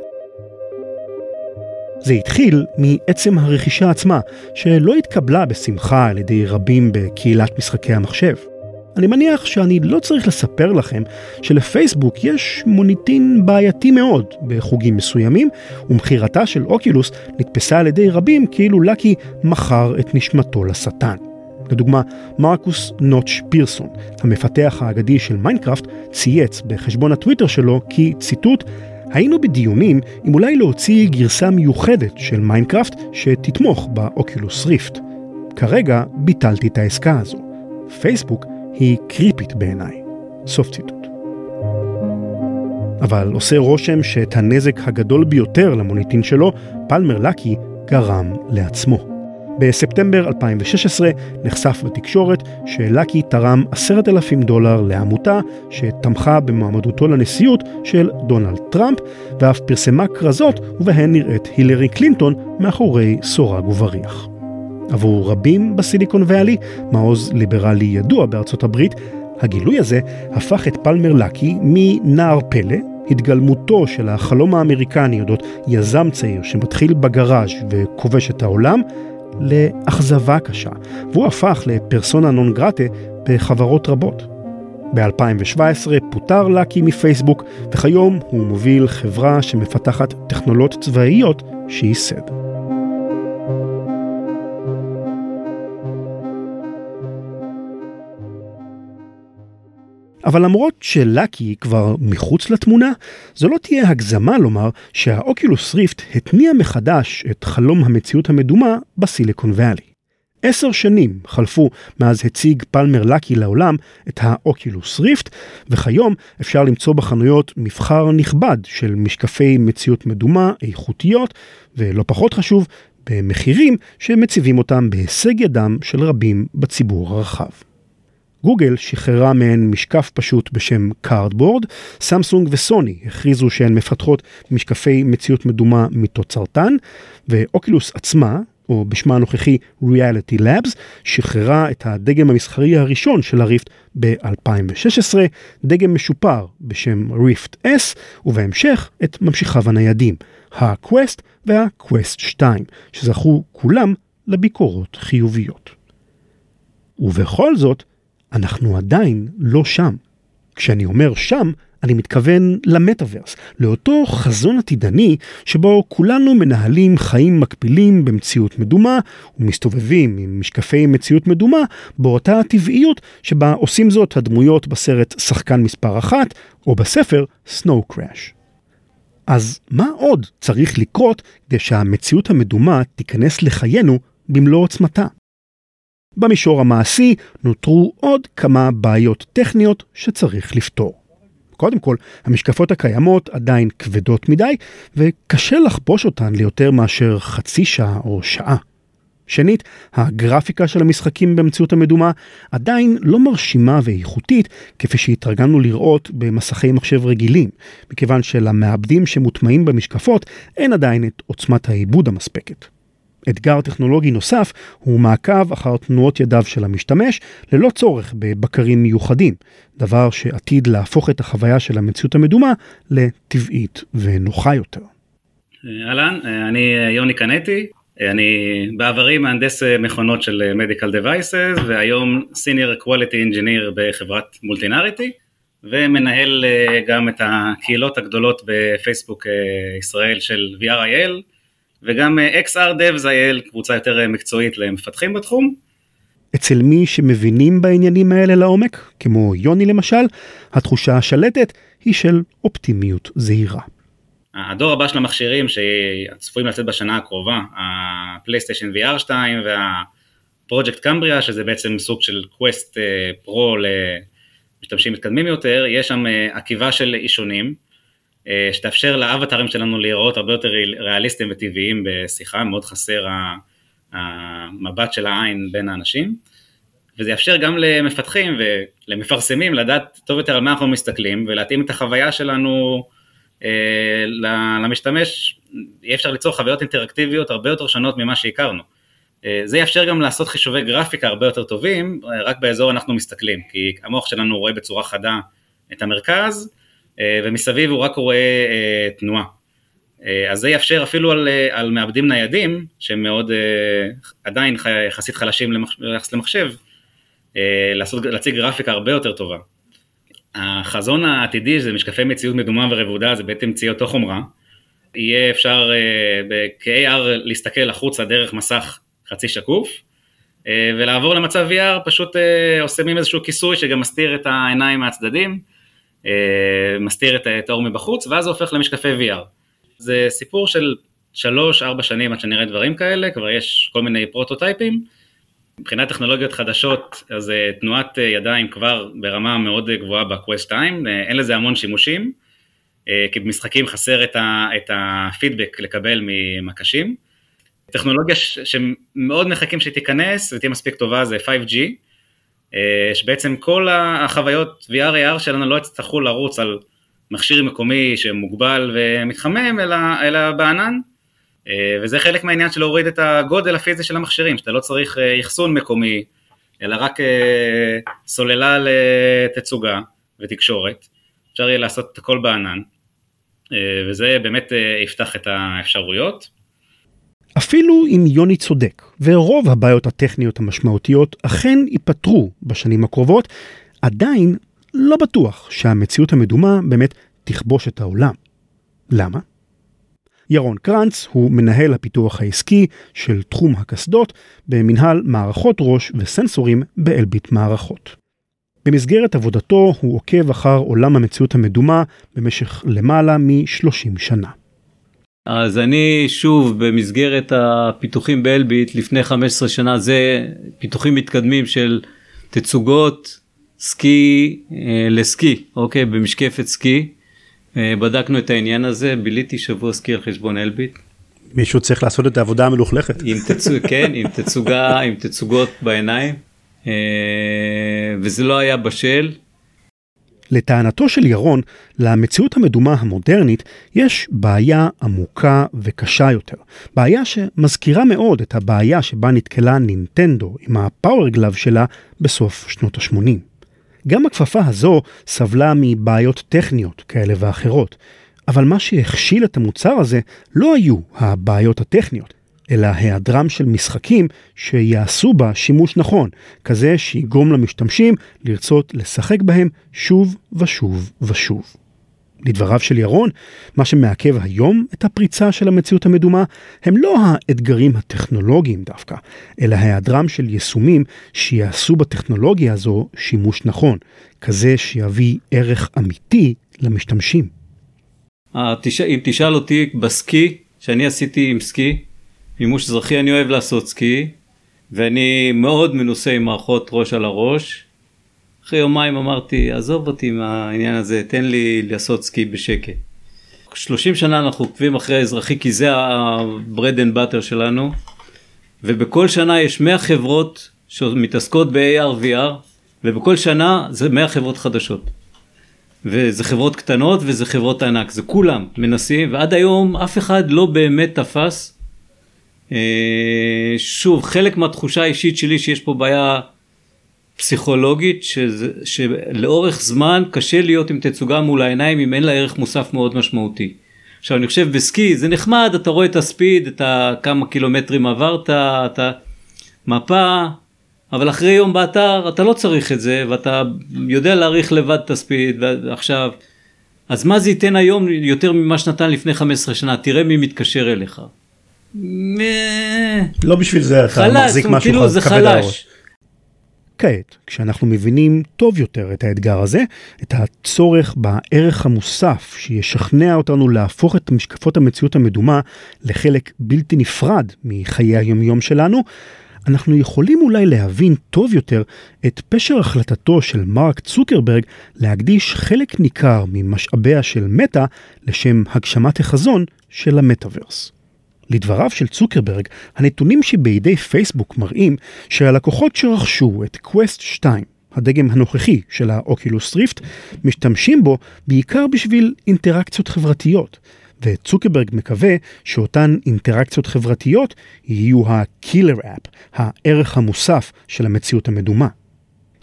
זה התחיל מעצם הרכישה עצמה, שלא התקבלה בשמחה על ידי רבים בקהילת משחקי המחשב. אני מניח שאני לא צריך לספר לכם שלפייסבוק יש מוניטין בעייתי מאוד בחוגים מסוימים, ומכירתה של אוקולוס נתפסה על ידי רבים כאילו לקי מכר את נשמתו לשטן. לדוגמה, מרקוס נוץ' פירסון, המפתח האגדי של מיינקראפט, צייץ בחשבון הטוויטר שלו כי, ציטוט, היינו בדיונים אם אולי להוציא גרסה מיוחדת של מיינקראפט שתתמוך באוקולוס ריפט. כרגע ביטלתי את העסקה הזו. פייסבוק היא קריפית בעיניי. סוף ציטוט. אבל עושה רושם שאת הנזק הגדול ביותר למוניטין שלו, פלמר לקי גרם לעצמו. בספטמבר 2016 נחשף בתקשורת שלקי תרם עשרת אלפים דולר לעמותה שתמכה במועמדותו לנשיאות של דונלד טראמפ ואף פרסמה כרזות ובהן נראית הילרי קלינטון מאחורי סורג ובריח. עבור רבים בסיליקון ואלי, מעוז ליברלי ידוע בארצות הברית, הגילוי הזה הפך את פלמר לקי מנער פלא, התגלמותו של החלום האמריקני אודות יזם צעיר שמתחיל בגראז' וכובש את העולם, לאכזבה קשה, והוא הפך לפרסונה נון גרטה בחברות רבות. ב-2017 פוטר לקי מפייסבוק, וכיום הוא מוביל חברה שמפתחת טכנולוגיות צבאיות שייסד. אבל למרות שלאקי כבר מחוץ לתמונה, זו לא תהיה הגזמה לומר שהאוקילוס ריפט התניע מחדש את חלום המציאות המדומה בסיליקון ואלי. עשר שנים חלפו מאז הציג פלמר לקי לעולם את האוקולוס ריפט, וכיום אפשר למצוא בחנויות מבחר נכבד של משקפי מציאות מדומה איכותיות, ולא פחות חשוב, במחירים שמציבים אותם בהישג ידם של רבים בציבור הרחב. גוגל שחררה מהן משקף פשוט בשם קארדבורד, סמסונג וסוני הכריזו שהן מפתחות משקפי מציאות מדומה מתוצרתן, ואוקילוס עצמה, או בשמה הנוכחי Reality Labs, שחררה את הדגם המסחרי הראשון של הריפט ב-2016, דגם משופר בשם ריפט S, ובהמשך את ממשיכיו הניידים, ה-Quest וה-Quest 2, שזכו כולם לביקורות חיוביות. ובכל זאת, אנחנו עדיין לא שם. כשאני אומר שם, אני מתכוון למטאוורס, לאותו חזון עתידני שבו כולנו מנהלים חיים מקבילים במציאות מדומה ומסתובבים עם משקפי מציאות מדומה באותה הטבעיות שבה עושים זאת הדמויות בסרט שחקן מספר אחת או בספר סנואו קראש. אז מה עוד צריך לקרות כדי שהמציאות המדומה תיכנס לחיינו במלוא עוצמתה? במישור המעשי נותרו עוד כמה בעיות טכניות שצריך לפתור. קודם כל, המשקפות הקיימות עדיין כבדות מדי, וקשה לחבוש אותן ליותר מאשר חצי שעה או שעה. שנית, הגרפיקה של המשחקים במציאות המדומה עדיין לא מרשימה ואיכותית כפי שהתרגלנו לראות במסכי מחשב רגילים, מכיוון שלמעבדים שמוטמעים במשקפות אין עדיין את עוצמת העיבוד המספקת. אתגר טכנולוגי נוסף הוא מעקב אחר תנועות ידיו של המשתמש ללא צורך בבקרים מיוחדים, דבר שעתיד להפוך את החוויה של המציאות המדומה לטבעית ונוחה יותר. אהלן, אני יוני קנטי, אני בעברי מהנדס מכונות של Medical Devices והיום Senior Quality Engineer בחברת מולטינריטי ומנהל גם את הקהילות הגדולות בפייסבוק ישראל של VRIL וגם אה, XR DevZIL, קבוצה יותר אה, מקצועית למפתחים בתחום. אצל מי שמבינים בעניינים האלה לעומק, כמו יוני למשל, התחושה השלטת היא של אופטימיות זהירה. הדור הבא של המכשירים שצפויים לצאת בשנה הקרובה, הפלייסטיישן VR 2 והפרויקט קמבריה, שזה בעצם סוג של קווסט פרו למשתמשים מתקדמים יותר, יש שם אה, עקיבה של אישונים. אה, שתאפשר לאבטרים שלנו להיראות הרבה יותר ריאליסטיים וטבעיים בשיחה, מאוד חסר המבט של העין בין האנשים, וזה יאפשר גם למפתחים ולמפרסמים לדעת טוב יותר על מה אנחנו מסתכלים ולהתאים את החוויה שלנו אה, למשתמש, יהיה אפשר ליצור חוויות אינטראקטיביות הרבה יותר שונות ממה שהכרנו. אה, זה יאפשר גם לעשות חישובי גרפיקה הרבה יותר טובים, רק באזור אנחנו מסתכלים, כי המוח שלנו רואה בצורה חדה את המרכז, ומסביב הוא רק רואה אה, תנועה. אה, אז זה יאפשר אפילו על, על מעבדים ניידים, שהם מאוד עדיין יחסית חלשים ביחס למחשב, לעשות, להציג גרפיקה הרבה יותר טובה. החזון העתידי זה משקפי מציאות מדומה ורבודה, זה בעצם ציוד אותו חומרה. יהיה אפשר כ-AR להסתכל החוצה דרך מסך חצי שקוף, ולעבור למצב VR פשוט עושים עם איזשהו כיסוי שגם מסתיר את העיניים מהצדדים, אה, מסתיר את האור מבחוץ, ואז זה הופך למשקפי VR. זה סיפור של 3-4 שנים עד שנראה דברים כאלה, כבר יש כל מיני פרוטוטייפים. מבחינת טכנולוגיות חדשות, אז אה, תנועת אה, ידיים כבר ברמה מאוד גבוהה בקווסט 2, אין לזה המון שימושים, כי במשחקים חסר את, הפידבק לקבל ממקשים. טכנולוגיה שמאוד מחכים שתיכנס ותהיה מספיק טובה זה 5G, אה, שבעצם כל החוויות VR AR שלנו לא יצטרכו לרוץ על מכשיר מקומי שמוגבל ומתחמם, אלא, אלא בענן, אה, וזה חלק מהעניין של להוריד את הגודל הפיזי של המכשירים, שאתה לא צריך אה, אחסון מקומי, אלא רק סוללה לתצוגה ותקשורת, אפשר יהיה לעשות את הכל בענן, וזה באמת יפתח את האפשרויות. אפילו אם יוני צודק, ורוב הבעיות הטכניות המשמעותיות אכן ייפתרו בשנים הקרובות, עדיין לא בטוח שהמציאות המדומה באמת תכבוש את העולם. למה? ירון קרנץ הוא מנהל הפיתוח העסקי של תחום הקסדות במנהל מערכות ראש וסנסורים באלביט מערכות. במסגרת עבודתו הוא עוקב אחר עולם המציאות המדומה במשך למעלה מ-30 שנה. אז אני שוב במסגרת הפיתוחים באלביט לפני 15 שנה זה פיתוחים מתקדמים של תצוגות סקי אה, לסקי אוקיי במשקפת סקי אה, בדקנו את העניין הזה ביליתי שבוע סקי על חשבון אלביט. מישהו צריך לעשות את העבודה המלוכלכת. עם תצוג, כן עם תצוגה עם תצוגות בעיניים אה, וזה לא היה בשל לטענתו של ירון, למציאות המדומה המודרנית יש בעיה עמוקה וקשה יותר. בעיה שמזכירה מאוד את הבעיה שבה נתקלה נינטנדו עם הפאוור גלאב שלה בסוף שנות ה-80. גם הכפפה הזו סבלה מבעיות טכניות כאלה ואחרות, אבל מה שהכשיל את המוצר הזה לא היו הבעיות הטכניות, אלא היעדרם של משחקים שיעשו בה שימוש נכון, כזה שיגרום למשתמשים לרצות לשחק בהם שוב ושוב ושוב. לדבריו של ירון, מה שמעכב היום את הפריצה של המציאות המדומה הם לא האתגרים הטכנולוגיים דווקא, אלא היעדרם של יישומים שיעשו בטכנולוגיה הזו שימוש נכון, כזה שיביא ערך אמיתי למשתמשים. אם תשאל אותי בסקי, שאני עשיתי עם סקי, מימוש אזרחי אני אוהב לעשות סקי ואני מאוד מנוסה עם מערכות ראש על הראש. אחרי יומיים אמרתי עזוב אותי מהעניין הזה תן לי לעשות סקי בשקט. 30 שנה אנחנו עוקבים אחרי האזרחי כי זה ה-bread and butter שלנו ובכל שנה יש 100 חברות שמתעסקות ב-AR VR ובכל שנה זה 100 חברות חדשות. וזה חברות קטנות וזה חברות ענק זה כולם מנסים ועד היום אף אחד לא באמת תפס שוב, חלק מהתחושה האישית שלי שיש פה בעיה פסיכולוגית, שזה, שלאורך זמן קשה להיות עם תצוגה מול העיניים אם אין לה ערך מוסף מאוד משמעותי. עכשיו אני חושב בסקי זה נחמד, אתה רואה את הספיד, את כמה קילומטרים עברת, אתה מפה, אבל אחרי יום באתר אתה לא צריך את זה ואתה יודע להעריך לבד את הספיד ועכשיו, אז מה זה ייתן היום יותר ממה שנתן לפני 15 שנה, תראה מי מתקשר אליך. לא בשביל זה אתה מחזיק משהו כאילו זה חלש. כעת, כשאנחנו מבינים טוב יותר את האתגר הזה, את הצורך בערך המוסף שישכנע אותנו להפוך את משקפות המציאות המדומה לחלק בלתי נפרד מחיי היומיום שלנו, אנחנו יכולים אולי להבין טוב יותר את פשר החלטתו של מרק צוקרברג להקדיש חלק ניכר ממשאביה של מטא לשם הגשמת החזון של המטאוורס. לדבריו של צוקרברג, הנתונים שבידי פייסבוק מראים שהלקוחות שרכשו את קווסט 2, הדגם הנוכחי של האוקולוס ריפט, משתמשים בו בעיקר בשביל אינטראקציות חברתיות. וצוקרברג מקווה שאותן אינטראקציות חברתיות יהיו ה-killer app, הערך המוסף של המציאות המדומה.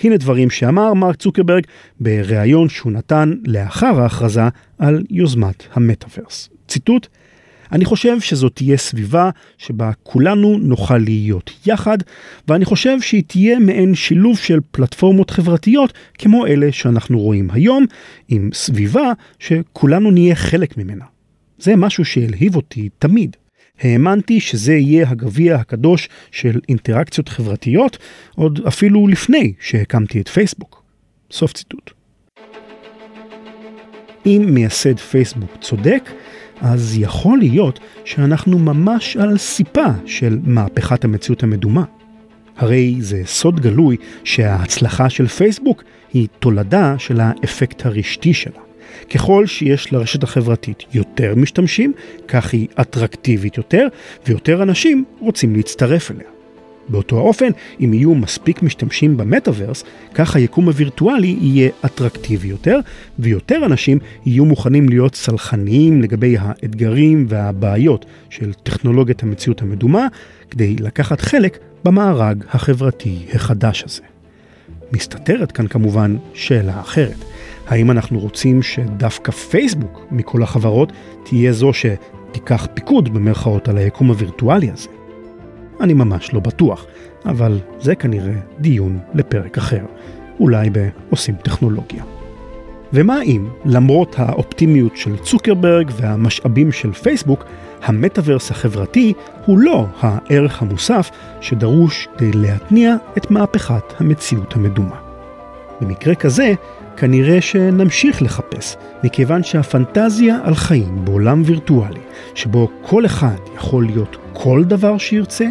הנה דברים שאמר מרק צוקרברג בריאיון שהוא נתן לאחר ההכרזה על יוזמת המטאוורס. ציטוט: אני חושב שזאת תהיה סביבה שבה כולנו נוכל להיות יחד, ואני חושב שהיא תהיה מעין שילוב של פלטפורמות חברתיות כמו אלה שאנחנו רואים היום, עם סביבה שכולנו נהיה חלק ממנה. זה משהו שהלהיב אותי תמיד. האמנתי שזה יהיה הגביע הקדוש של אינטראקציות חברתיות, עוד אפילו לפני שהקמתי את פייסבוק. סוף ציטוט. אם מייסד פייסבוק צודק, אז יכול להיות שאנחנו ממש על סיפה של מהפכת המציאות המדומה. הרי זה סוד גלוי שההצלחה של פייסבוק היא תולדה של האפקט הרשתי שלה. ככל שיש לרשת החברתית יותר משתמשים, כך היא אטרקטיבית יותר, ויותר אנשים רוצים להצטרף אליה. באותו האופן, אם יהיו מספיק משתמשים במטאוורס, כך היקום הווירטואלי יהיה אטרקטיבי יותר, ויותר אנשים יהיו מוכנים להיות סלחניים לגבי האתגרים והבעיות של טכנולוגיית המציאות המדומה, כדי לקחת חלק במארג החברתי החדש הזה. מסתתרת כאן כמובן שאלה אחרת. האם אנחנו רוצים שדווקא פייסבוק מכל החברות תהיה זו שתיקח פיקוד במרכאות על היקום הווירטואלי הזה? אני ממש לא בטוח, אבל זה כנראה דיון לפרק אחר, אולי בעושים טכנולוגיה. ומה אם, למרות האופטימיות של צוקרברג והמשאבים של פייסבוק, המטאוורס החברתי הוא לא הערך המוסף שדרוש כדי להתניע את מהפכת המציאות המדומה. במקרה כזה, כנראה שנמשיך לחפש, מכיוון שהפנטזיה על חיים בעולם וירטואלי, שבו כל אחד יכול להיות כל דבר שירצה,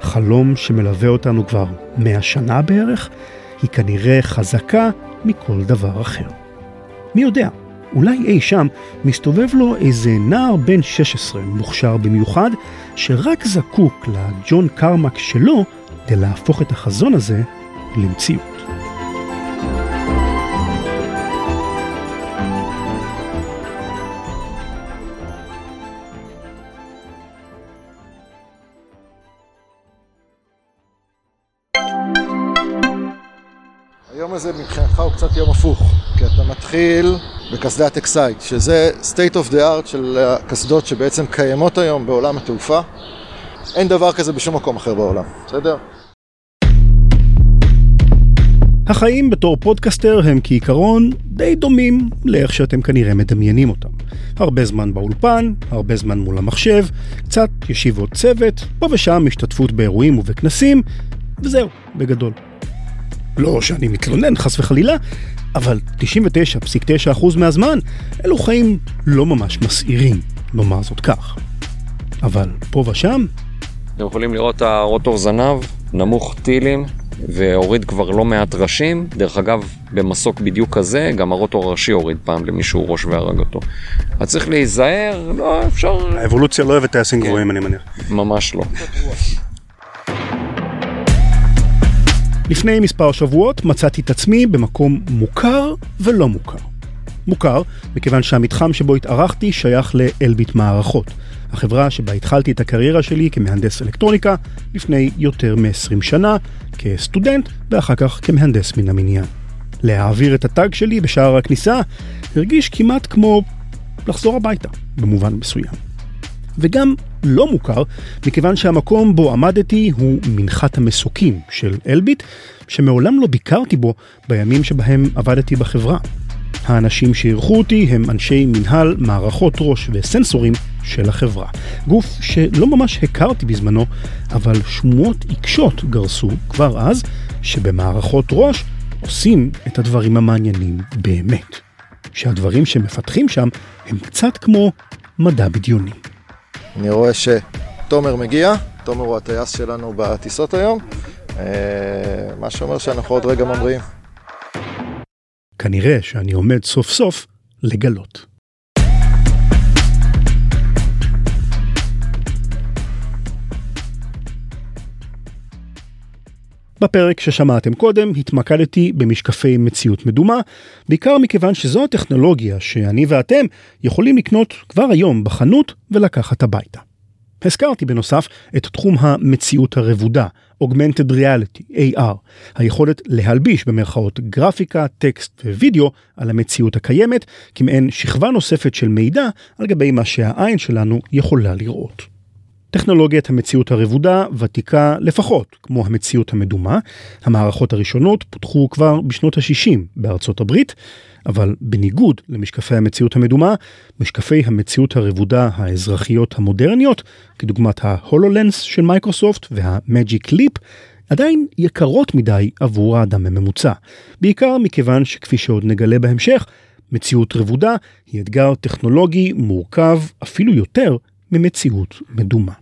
חלום שמלווה אותנו כבר מאה שנה בערך, היא כנראה חזקה מכל דבר אחר. מי יודע, אולי אי שם מסתובב לו איזה נער בן 16 מוכשר במיוחד, שרק זקוק לג'ון קרמק שלו כדי להפוך את החזון הזה למציאות. הזה מבחינתך הוא קצת יום הפוך, כי אתה מתחיל בקסדת אקסייט, שזה state of the art של הקסדות שבעצם קיימות היום בעולם התעופה. אין דבר כזה בשום מקום אחר בעולם, בסדר? החיים בתור פודקסטר הם כעיקרון די דומים לאיך שאתם כנראה מדמיינים אותם. הרבה זמן באולפן, הרבה זמן מול המחשב, קצת ישיבות צוות, פה ושם השתתפות באירועים ובכנסים, וזהו, בגדול. לא שאני מתלונן, חס וחלילה, אבל 99.9% מהזמן אלו חיים לא ממש מסעירים, נאמר זאת כך. אבל פה ושם, אתם יכולים לראות את הרוטור זנב, נמוך טילים, והוריד כבר לא מעט ראשים. דרך אגב, במסוק בדיוק כזה, גם הרוטור הראשי הוריד פעם למישהו ראש והרג אותו. אז צריך להיזהר, לא, אפשר... האבולוציה לא אוהבת טייסים גבוהים, אני מניח. ממש לא. לפני מספר שבועות מצאתי את עצמי במקום מוכר ולא מוכר. מוכר, מכיוון שהמתחם שבו התארחתי שייך לאלביט מערכות, החברה שבה התחלתי את הקריירה שלי כמהנדס אלקטרוניקה לפני יותר מ-20 שנה, כסטודנט ואחר כך כמהנדס מן המניין. להעביר את הטאג שלי בשער הכניסה הרגיש כמעט כמו לחזור הביתה, במובן מסוים. וגם לא מוכר, מכיוון שהמקום בו עמדתי הוא מנחת המסוקים של אלביט, שמעולם לא ביקרתי בו בימים שבהם עבדתי בחברה. האנשים שאירחו אותי הם אנשי מנהל מערכות ראש וסנסורים של החברה. גוף שלא ממש הכרתי בזמנו, אבל שמועות עיקשות גרסו כבר אז, שבמערכות ראש עושים את הדברים המעניינים באמת. שהדברים שמפתחים שם הם קצת כמו מדע בדיוני. אני רואה שתומר מגיע, תומר הוא הטייס שלנו בטיסות היום, אה, מה שאומר שאנחנו עוד רגע ממריאים. כנראה שאני עומד סוף סוף לגלות. בפרק ששמעתם קודם התמקדתי במשקפי מציאות מדומה, בעיקר מכיוון שזו הטכנולוגיה שאני ואתם יכולים לקנות כבר היום בחנות ולקחת הביתה. הזכרתי בנוסף את תחום המציאות הרבודה, Augmented Reality, AR, היכולת להלביש במרכאות גרפיקה, טקסט ווידאו על המציאות הקיימת, כמעין שכבה נוספת של מידע על גבי מה שהעין שלנו יכולה לראות. טכנולוגיית המציאות הרבודה ותיקה לפחות כמו המציאות המדומה. המערכות הראשונות פותחו כבר בשנות ה-60 בארצות הברית, אבל בניגוד למשקפי המציאות המדומה, משקפי המציאות הרבודה האזרחיות המודרניות, כדוגמת ההולולנס של מייקרוסופט והמג'יק ליפ, עדיין יקרות מדי עבור האדם הממוצע. בעיקר מכיוון שכפי שעוד נגלה בהמשך, מציאות רבודה היא אתגר טכנולוגי מורכב אפילו יותר ממציאות מדומה.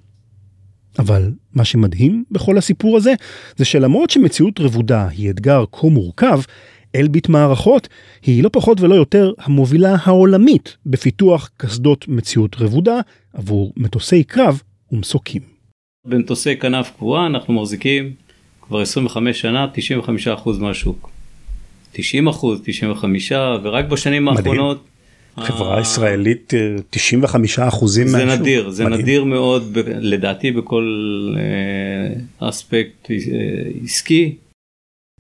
אבל מה שמדהים בכל הסיפור הזה, זה שלמרות שמציאות רבודה היא אתגר כה מורכב, אלביט מערכות היא לא פחות ולא יותר המובילה העולמית בפיתוח קסדות מציאות רבודה עבור מטוסי קרב ומסוקים. במטוסי כנף קבועה אנחנו מחזיקים כבר 25 שנה 95% מהשוק. 90 95 ורק בשנים האחרונות חברה ישראלית 95 אחוזים זה נדיר זה מדהים. נדיר מאוד לדעתי בכל אה, אספקט אה, עסקי.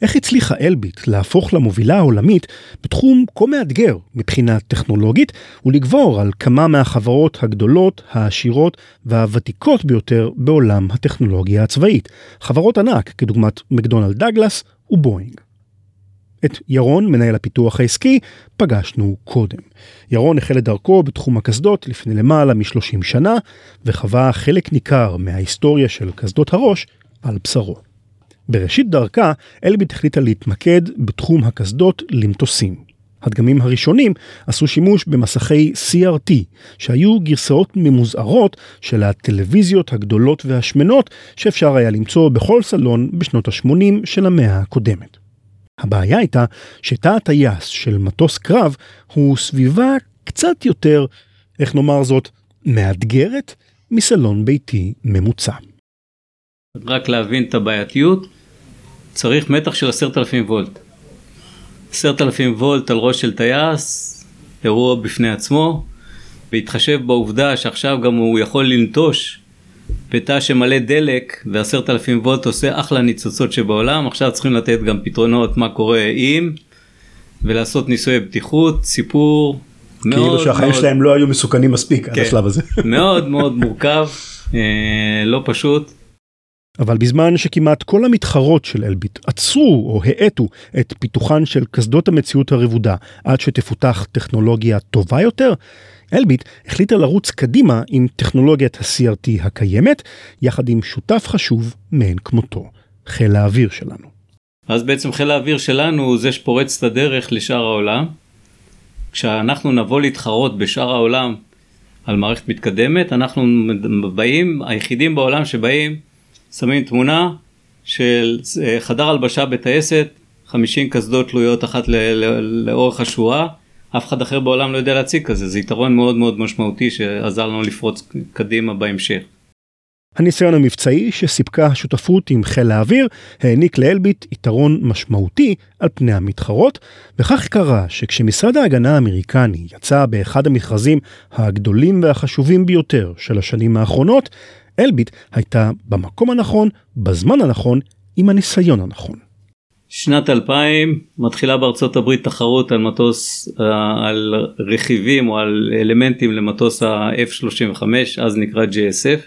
איך הצליחה אלביט להפוך למובילה העולמית בתחום כה מאתגר מבחינה טכנולוגית ולגבור על כמה מהחברות הגדולות, העשירות והוותיקות ביותר בעולם הטכנולוגיה הצבאית, חברות ענק כדוגמת מקדונלד דגלס ובואינג. את ירון, מנהל הפיתוח העסקי, פגשנו קודם. ירון החל את דרכו בתחום הקסדות לפני למעלה מ-30 שנה, וחווה חלק ניכר מההיסטוריה של קסדות הראש על בשרו. בראשית דרכה, אלביט החליטה להתמקד בתחום הקסדות למטוסים. הדגמים הראשונים עשו שימוש במסכי CRT, שהיו גרסאות ממוזערות של הטלוויזיות הגדולות והשמנות שאפשר היה למצוא בכל סלון בשנות ה-80 של המאה הקודמת. הבעיה הייתה שתא הטייס של מטוס קרב הוא סביבה קצת יותר, איך נאמר זאת, מאתגרת מסלון ביתי ממוצע. רק להבין את הבעייתיות, צריך מתח של עשרת אלפים וולט. עשרת אלפים וולט על ראש של טייס, אירוע בפני עצמו, בהתחשב בעובדה שעכשיו גם הוא יכול לנטוש בתא שמלא דלק ועשרת אלפים וולט עושה אחלה ניצוצות שבעולם, עכשיו צריכים לתת גם פתרונות מה קורה אם ולעשות ניסויי בטיחות, סיפור מאוד כאילו שהחיים מאוד, שלהם לא היו מסוכנים מספיק עד כן. השלב הזה. מאוד מאוד מורכב, אה, לא פשוט. אבל בזמן שכמעט כל המתחרות של אלביט עצרו או האטו את פיתוחן של קסדות המציאות הרבודה עד שתפותח טכנולוגיה טובה יותר, אלביט החליטה לרוץ קדימה עם טכנולוגיית ה-CRT הקיימת, יחד עם שותף חשוב מאין כמותו, חיל האוויר שלנו. אז בעצם חיל האוויר שלנו הוא זה שפורץ את הדרך לשאר העולם. כשאנחנו נבוא להתחרות בשאר העולם על מערכת מתקדמת, אנחנו באים, היחידים בעולם שבאים, שמים תמונה של אה, חדר הלבשה בטייסת, 50 קסדות תלויות אחת לאורך השורה, אף אחד אחר בעולם לא יודע להציג כזה, זה יתרון מאוד מאוד משמעותי שעזר לנו לפרוץ קדימה בהמשך. הניסיון המבצעי שסיפקה השותפות עם חיל האוויר העניק לאלביט יתרון משמעותי על פני המתחרות, וכך קרה שכשמשרד ההגנה האמריקני יצא באחד המכרזים הגדולים והחשובים ביותר של השנים האחרונות, אלביט הייתה במקום הנכון, בזמן הנכון, עם הניסיון הנכון. שנת 2000 מתחילה בארצות הברית תחרות על מטוס, אה, על רכיבים או על אלמנטים למטוס ה-F-35, אז נקרא JSF.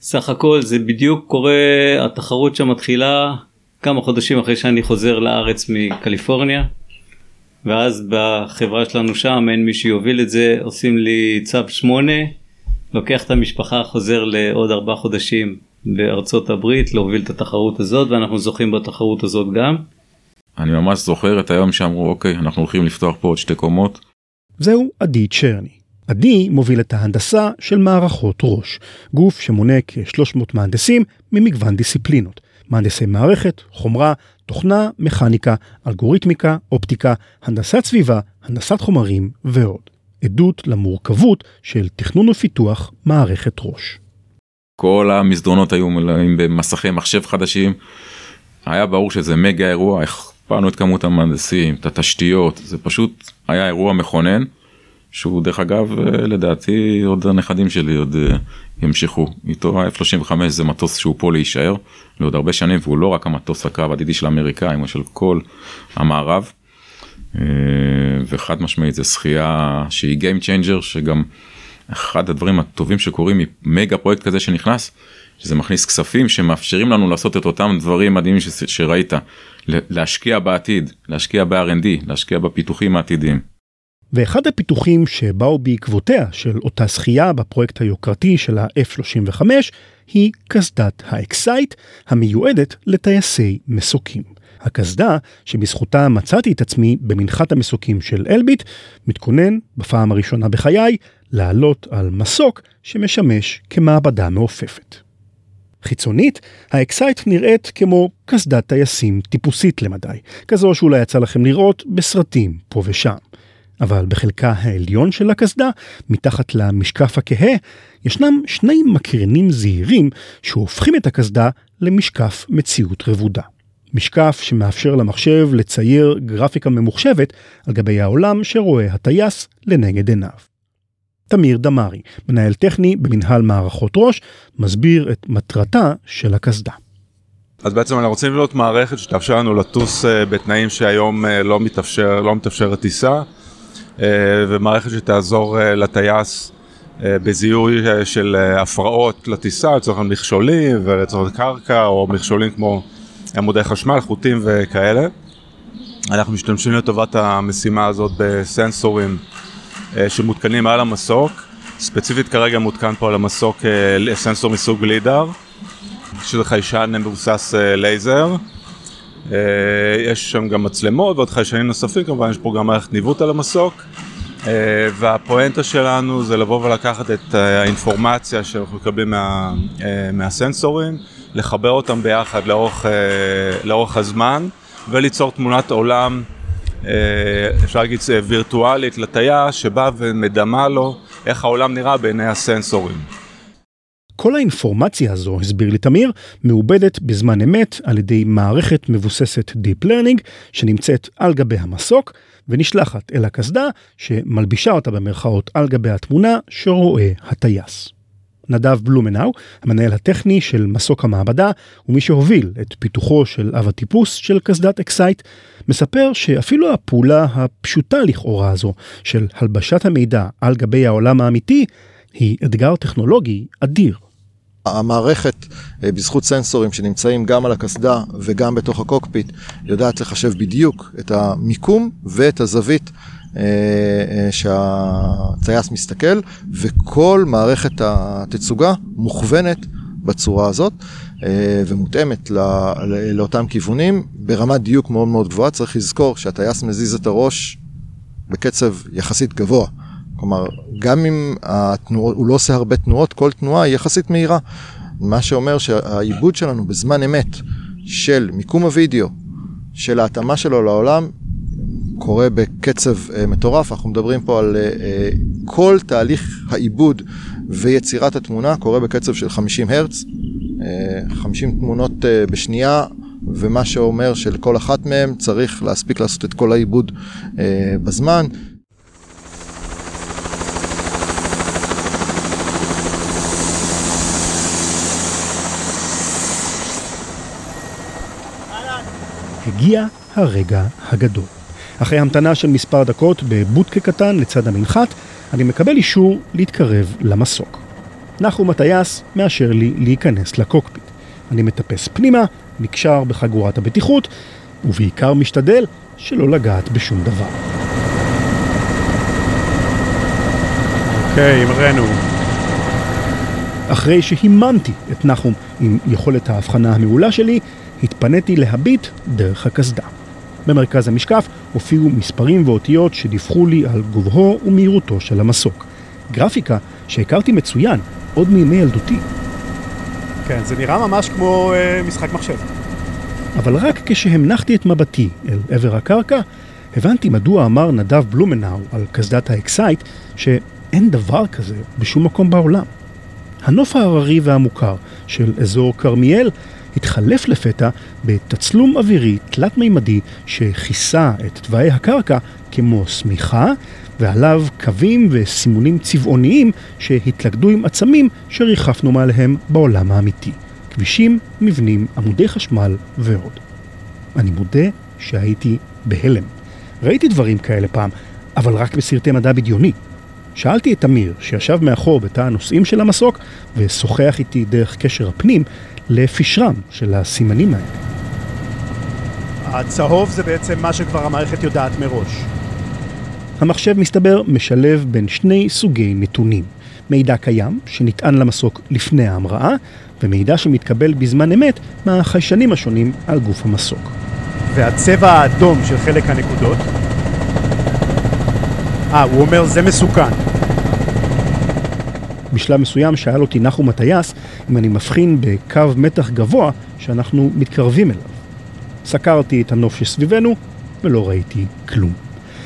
סך הכל זה בדיוק קורה, התחרות שם מתחילה כמה חודשים אחרי שאני חוזר לארץ מקליפורניה. ואז בחברה שלנו שם אין מי שיוביל את זה, עושים לי צו 8, לוקח את המשפחה, חוזר לעוד ארבעה חודשים בארצות הברית להוביל את התחרות הזאת ואנחנו זוכים בתחרות הזאת גם. אני ממש זוכר את היום שאמרו אוקיי אנחנו הולכים לפתוח פה עוד שתי קומות. זהו עדי צ'רני. עדי מוביל את ההנדסה של מערכות ראש, גוף שמונה כ-300 מהנדסים ממגוון דיסציפלינות. מהנדסי מערכת, חומרה, תוכנה, מכניקה, אלגוריתמיקה, אופטיקה, הנדסת סביבה, הנדסת חומרים ועוד. עדות למורכבות של תכנון ופיתוח מערכת ראש. כל המסדרונות היו מלאים במסכי מחשב חדשים. היה ברור שזה מגה אירוע, הכפלנו את כמות המהנדסים, את התשתיות, זה פשוט היה אירוע מכונן, שהוא דרך אגב לדעתי עוד הנכדים שלי עוד אה, ימשיכו. איתו ה-F35 זה מטוס שהוא פה להישאר לעוד הרבה שנים, והוא לא רק המטוס הקרב העתידי של האמריקאים, הוא של כל המערב. אה, וחד משמעית זה שחייה שהיא Game Changer, שגם אחד הדברים הטובים שקורים ממגה פרויקט כזה שנכנס, שזה מכניס כספים שמאפשרים לנו לעשות את אותם דברים מדהימים ש- שראית, להשקיע בעתיד, להשקיע ב-R&D, להשקיע בפיתוחים העתידיים. ואחד הפיתוחים שבאו בעקבותיה של אותה זכייה בפרויקט היוקרתי של ה-F-35 היא קסדת האקסייט המיועדת לטייסי מסוקים. הקסדה שבזכותה מצאתי את עצמי במנחת המסוקים של אלביט, מתכונן בפעם הראשונה בחיי לעלות על מסוק שמשמש כמעבדה מעופפת. חיצונית, האקסייט נראית כמו קסדת טייסים טיפוסית למדי, כזו שאולי יצא לכם לראות בסרטים פה ושם. אבל בחלקה העליון של הקסדה, מתחת למשקף הכהה, ישנם שני מקרנים זעירים שהופכים את הקסדה למשקף מציאות רבודה. משקף שמאפשר למחשב לצייר גרפיקה ממוחשבת על גבי העולם שרואה הטייס לנגד עיניו. תמיר דמארי, מנהל טכני במנהל מערכות ראש, מסביר את מטרתה של הקסדה. אז בעצם אנחנו רוצים לבנות מערכת שתאפשר לנו לטוס אה, בתנאים שהיום אה, לא מתאפשר, לא מתאפשרת טיסה, אה, ומערכת שתעזור לטייס בזיהוי של הפרעות לטיסה, לצורך מכשולים ולצורך קרקע, או מכשולים כמו עמודי חשמל, חוטים וכאלה. אנחנו משתמשים לטובת המשימה הזאת בסנסורים שמותקנים על המסוק, ספציפית כרגע מותקן פה על המסוק אה, סנסור מסוג לידר, שזה חיישן מבוסס אה, לייזר, יש שם גם מצלמות ועוד חיישנים נוספים, כמובן יש פה גם מערכת ניווט על המסוק. והפואנטה שלנו זה לבוא ולקחת את האינפורמציה שאנחנו מקבלים מה, מהסנסורים, לחבר אותם ביחד לאורך, לאורך הזמן וליצור תמונת עולם, אפשר להגיד וירטואלית לטייס שבא ומדמה לו איך העולם נראה בעיני הסנסורים. כל האינפורמציה הזו, הסביר לי תמיר, מעובדת בזמן אמת על ידי מערכת מבוססת Deep Learning שנמצאת על גבי המסוק ונשלחת אל הקסדה שמלבישה אותה במרכאות על גבי התמונה שרואה הטייס. נדב בלומנאו, המנהל הטכני של מסוק המעבדה ומי שהוביל את פיתוחו של אב הטיפוס של קסדת אקסייט, מספר שאפילו הפעולה הפשוטה לכאורה הזו של הלבשת המידע על גבי העולם האמיתי היא אתגר טכנולוגי אדיר. המערכת, אה, בזכות סנסורים שנמצאים גם על הקסדה וגם בתוך הקוקפיט, יודעת לחשב בדיוק את המיקום ואת הזווית שהטייס מסתכל, וכל מערכת התצוגה מוכוונת בצורה הזאת ומותאמת לאותם כיוונים ברמת דיוק מאוד מאוד גבוהה. צריך לזכור שהטייס מזיז את הראש בקצב יחסית גבוה. כלומר, גם אם התנועות, הוא לא עושה הרבה תנועות, כל תנועה היא יחסית מהירה. מה שאומר שהעיבוד שלנו בזמן אמת של מיקום הוידאו, של ההתאמה שלו לעולם, קורה בקצב uh, מטורף. אנחנו מדברים פה על uh, כל תהליך העיבוד ויצירת התמונה קורה בקצב של 50 הרץ, uh, 50 תמונות uh, בשנייה. ומה שאומר שלכל אחת מהן צריך להספיק לעשות את כל העיבוד uh, בזמן. הגיע הרגע הגדול. אחרי המתנה של מספר דקות בבודקה קטן לצד המנחת, אני מקבל אישור להתקרב למסוק. נחום הטייס מאשר לי להיכנס לקוקפיט. אני מטפס פנימה, נקשר בחגורת הבטיחות, ובעיקר משתדל שלא לגעת בשום דבר. אוקיי, אמרנו. אחרי שהיממתי את נחום עם יכולת ההבחנה המעולה שלי, התפניתי להביט דרך הקסדה. במרכז המשקף הופיעו מספרים ואותיות שדיווחו לי על גובהו ומהירותו של המסוק. גרפיקה שהכרתי מצוין עוד מימי ילדותי. כן, זה נראה ממש כמו אה, משחק מחשב. אבל רק כשהנמכתי את מבטי אל עבר הקרקע, הבנתי מדוע אמר נדב בלומנאו על קסדת האקסייט שאין דבר כזה בשום מקום בעולם. הנוף ההררי והמוכר של אזור כרמיאל התחלף לפתע בתצלום אווירי תלת-מימדי שכיסה את תוואי הקרקע כמו שמיכה, ועליו קווים וסימונים צבעוניים שהתלכדו עם עצמים שריחפנו מעליהם בעולם האמיתי. כבישים, מבנים, עמודי חשמל ועוד. אני מודה שהייתי בהלם. ראיתי דברים כאלה פעם, אבל רק בסרטי מדע בדיוני. שאלתי את אמיר, שישב מאחור בתא הנוסעים של המסוק, ושוחח איתי דרך קשר הפנים, לפשרם של הסימנים האלה. הצהוב זה בעצם מה שכבר המערכת יודעת מראש. המחשב מסתבר משלב בין שני סוגי נתונים. מידע קיים, שנטען למסוק לפני ההמראה, ומידע שמתקבל בזמן אמת מהחיישנים השונים על גוף המסוק. והצבע האדום של חלק הנקודות? אה, הוא אומר זה מסוכן. בשלב מסוים שאל אותי נחום הטייס אם אני מבחין בקו מתח גבוה שאנחנו מתקרבים אליו. סקרתי את הנוף שסביבנו ולא ראיתי כלום.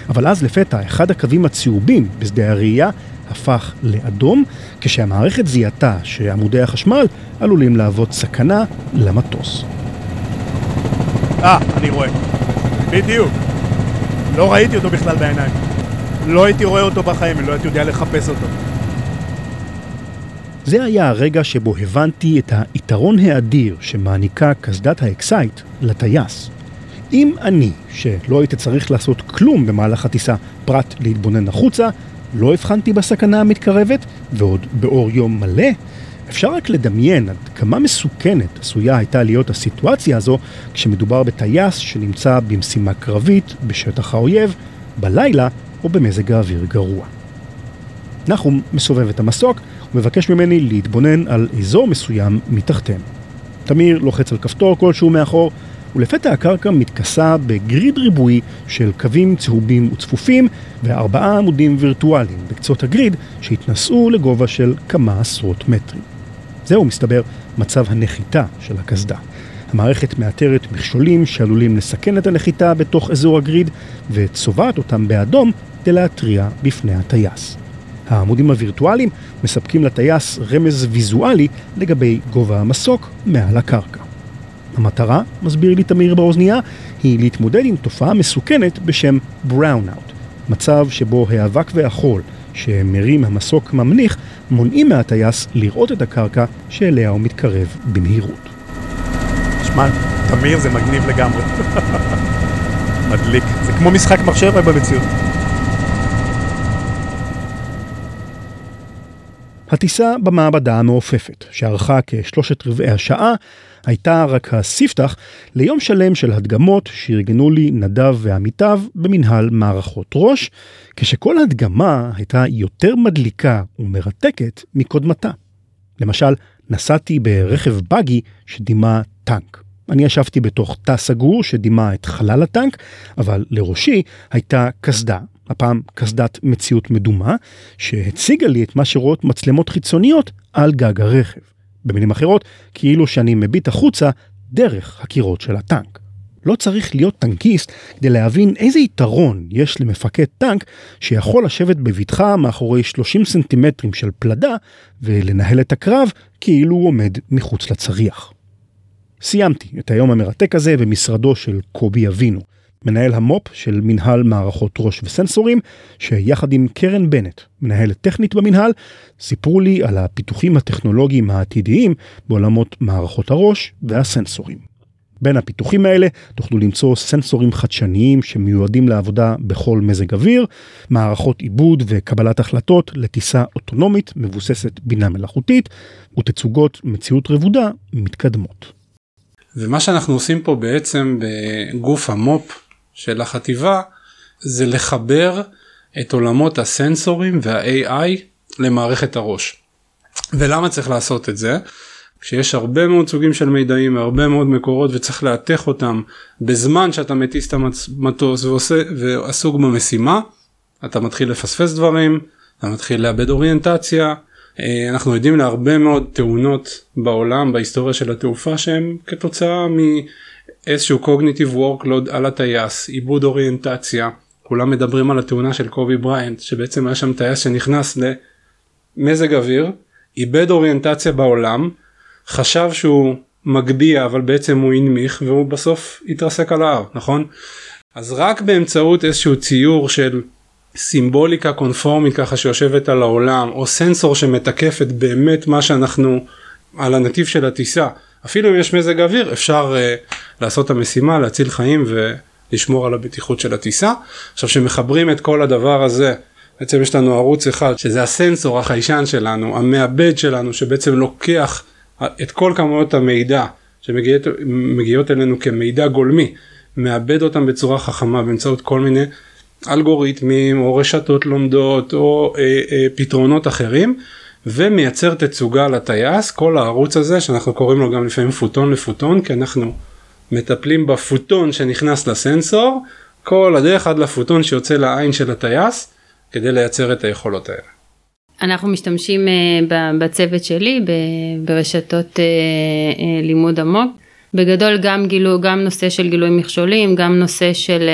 אבל אז לפתע אחד הקווים הצהובים בשדה הראייה הפך לאדום, כשהמערכת זיהתה שעמודי החשמל עלולים להוות סכנה למטוס. אה, אני רואה. בדיוק. לא ראיתי אותו בכלל בעיניים. לא הייתי רואה אותו בחיים, ולא הייתי יודע לחפש אותו. זה היה הרגע שבו הבנתי את היתרון האדיר שמעניקה קסדת ה X-Sight לטייס. אם אני, שלא הייתי צריך לעשות כלום במהלך הטיסה פרט להתבונן החוצה, לא הבחנתי בסכנה המתקרבת, ועוד באור יום מלא, אפשר רק לדמיין עד כמה מסוכנת עשויה הייתה להיות הסיטואציה הזו כשמדובר בטייס שנמצא במשימה קרבית בשטח האויב, בלילה או במזג האוויר גרוע. נחום מסובב את המסוק ומבקש ממני להתבונן על אזור מסוים מתחתינו. תמיר לוחץ על כפתור כלשהו מאחור, ולפתע הקרקע מתכסה בגריד ריבועי של קווים צהובים וצפופים וארבעה עמודים וירטואליים בקצות הגריד שהתנסו לגובה של כמה עשרות מטרים. זהו, מסתבר, מצב הנחיתה של הקסדה. המערכת מאתרת מכשולים שעלולים לסכן את הנחיתה בתוך אזור הגריד וצובעת אותם באדום כדי להתריע בפני הטייס. העמודים הווירטואליים מספקים לטייס רמז ויזואלי לגבי גובה המסוק מעל הקרקע. המטרה, מסביר לי תמיר באוזנייה, היא להתמודד עם תופעה מסוכנת בשם בראונאוט, מצב שבו האבק והחול שמרים המסוק ממליך מונעים מהטייס לראות את הקרקע שאליה הוא מתקרב במהירות. שמע, תמיר זה מגניב לגמרי. מדליק. זה כמו משחק מחשב במציאות. הטיסה במעבדה המעופפת, שארכה כשלושת רבעי השעה, הייתה רק הספתח ליום שלם של הדגמות שארגנו לי נדב ועמיתיו במנהל מערכות ראש, כשכל הדגמה הייתה יותר מדליקה ומרתקת מקודמתה. למשל, נסעתי ברכב בגי שדימה טנק. אני ישבתי בתוך תא סגור שדימה את חלל הטנק, אבל לראשי הייתה קסדה, הפעם קסדת מציאות מדומה, שהציגה לי את מה שרואות מצלמות חיצוניות על גג הרכב. במילים אחרות, כאילו שאני מביט החוצה דרך הקירות של הטנק. לא צריך להיות טנקיסט כדי להבין איזה יתרון יש למפקד טנק שיכול לשבת בבטחה מאחורי 30 סנטימטרים של פלדה ולנהל את הקרב כאילו הוא עומד מחוץ לצריח. סיימתי את היום המרתק הזה במשרדו של קובי אבינו, מנהל המו"פ של מנהל מערכות ראש וסנסורים, שיחד עם קרן בנט, מנהלת טכנית במנהל, סיפרו לי על הפיתוחים הטכנולוגיים העתידיים בעולמות מערכות הראש והסנסורים. בין הפיתוחים האלה תוכלו למצוא סנסורים חדשניים שמיועדים לעבודה בכל מזג אוויר, מערכות עיבוד וקבלת החלטות לטיסה אוטונומית מבוססת בינה מלאכותית, ותצוגות מציאות רבודה מתקדמות. ומה שאנחנו עושים פה בעצם בגוף המו"פ של החטיבה זה לחבר את עולמות הסנסורים וה-AI למערכת הראש. ולמה צריך לעשות את זה? כשיש הרבה מאוד סוגים של מידעים מהרבה מאוד מקורות וצריך לאתח אותם בזמן שאתה מטיס את המטוס ועושה, ועסוק במשימה, אתה מתחיל לפספס דברים, אתה מתחיל לאבד אוריינטציה. אה, אנחנו יודעים להרבה מאוד תאונות בעולם בהיסטוריה של התעופה שהם כתוצאה איזשהו קוגניטיב וורקלוד על הטייס, עיבוד אוריינטציה, כולם מדברים על התאונה של קובי בריינט, שבעצם היה שם טייס שנכנס למזג אוויר, איבד אוריינטציה בעולם, חשב שהוא מגביה אבל בעצם הוא הנמיך והוא בסוף התרסק על ההר, נכון? אז רק באמצעות איזשהו ציור של סימבוליקה קונפורמית ככה שיושבת על העולם, או סנסור שמתקף את באמת מה שאנחנו על הנתיב של הטיסה. אפילו אם יש מזג אוויר אפשר uh, לעשות את המשימה, להציל חיים ולשמור על הבטיחות של הטיסה. עכשיו שמחברים את כל הדבר הזה, בעצם יש לנו ערוץ אחד שזה הסנסור החיישן שלנו, המעבד שלנו שבעצם לוקח את כל כמויות המידע שמגיעות אלינו כמידע גולמי, מעבד אותם בצורה חכמה באמצעות כל מיני אלגוריתמים או רשתות לומדות או אה, אה, פתרונות אחרים. ומייצר תצוגה לטייס, כל הערוץ הזה שאנחנו קוראים לו גם לפעמים פוטון לפוטון, כי אנחנו מטפלים בפוטון שנכנס לסנסור, כל הדרך עד לפוטון שיוצא לעין של הטייס, כדי לייצר את היכולות האלה. אנחנו משתמשים uh, בצוות שלי ברשתות uh, uh, לימוד עמוק. בגדול גם גילו, גם נושא של גילוי מכשולים, גם נושא של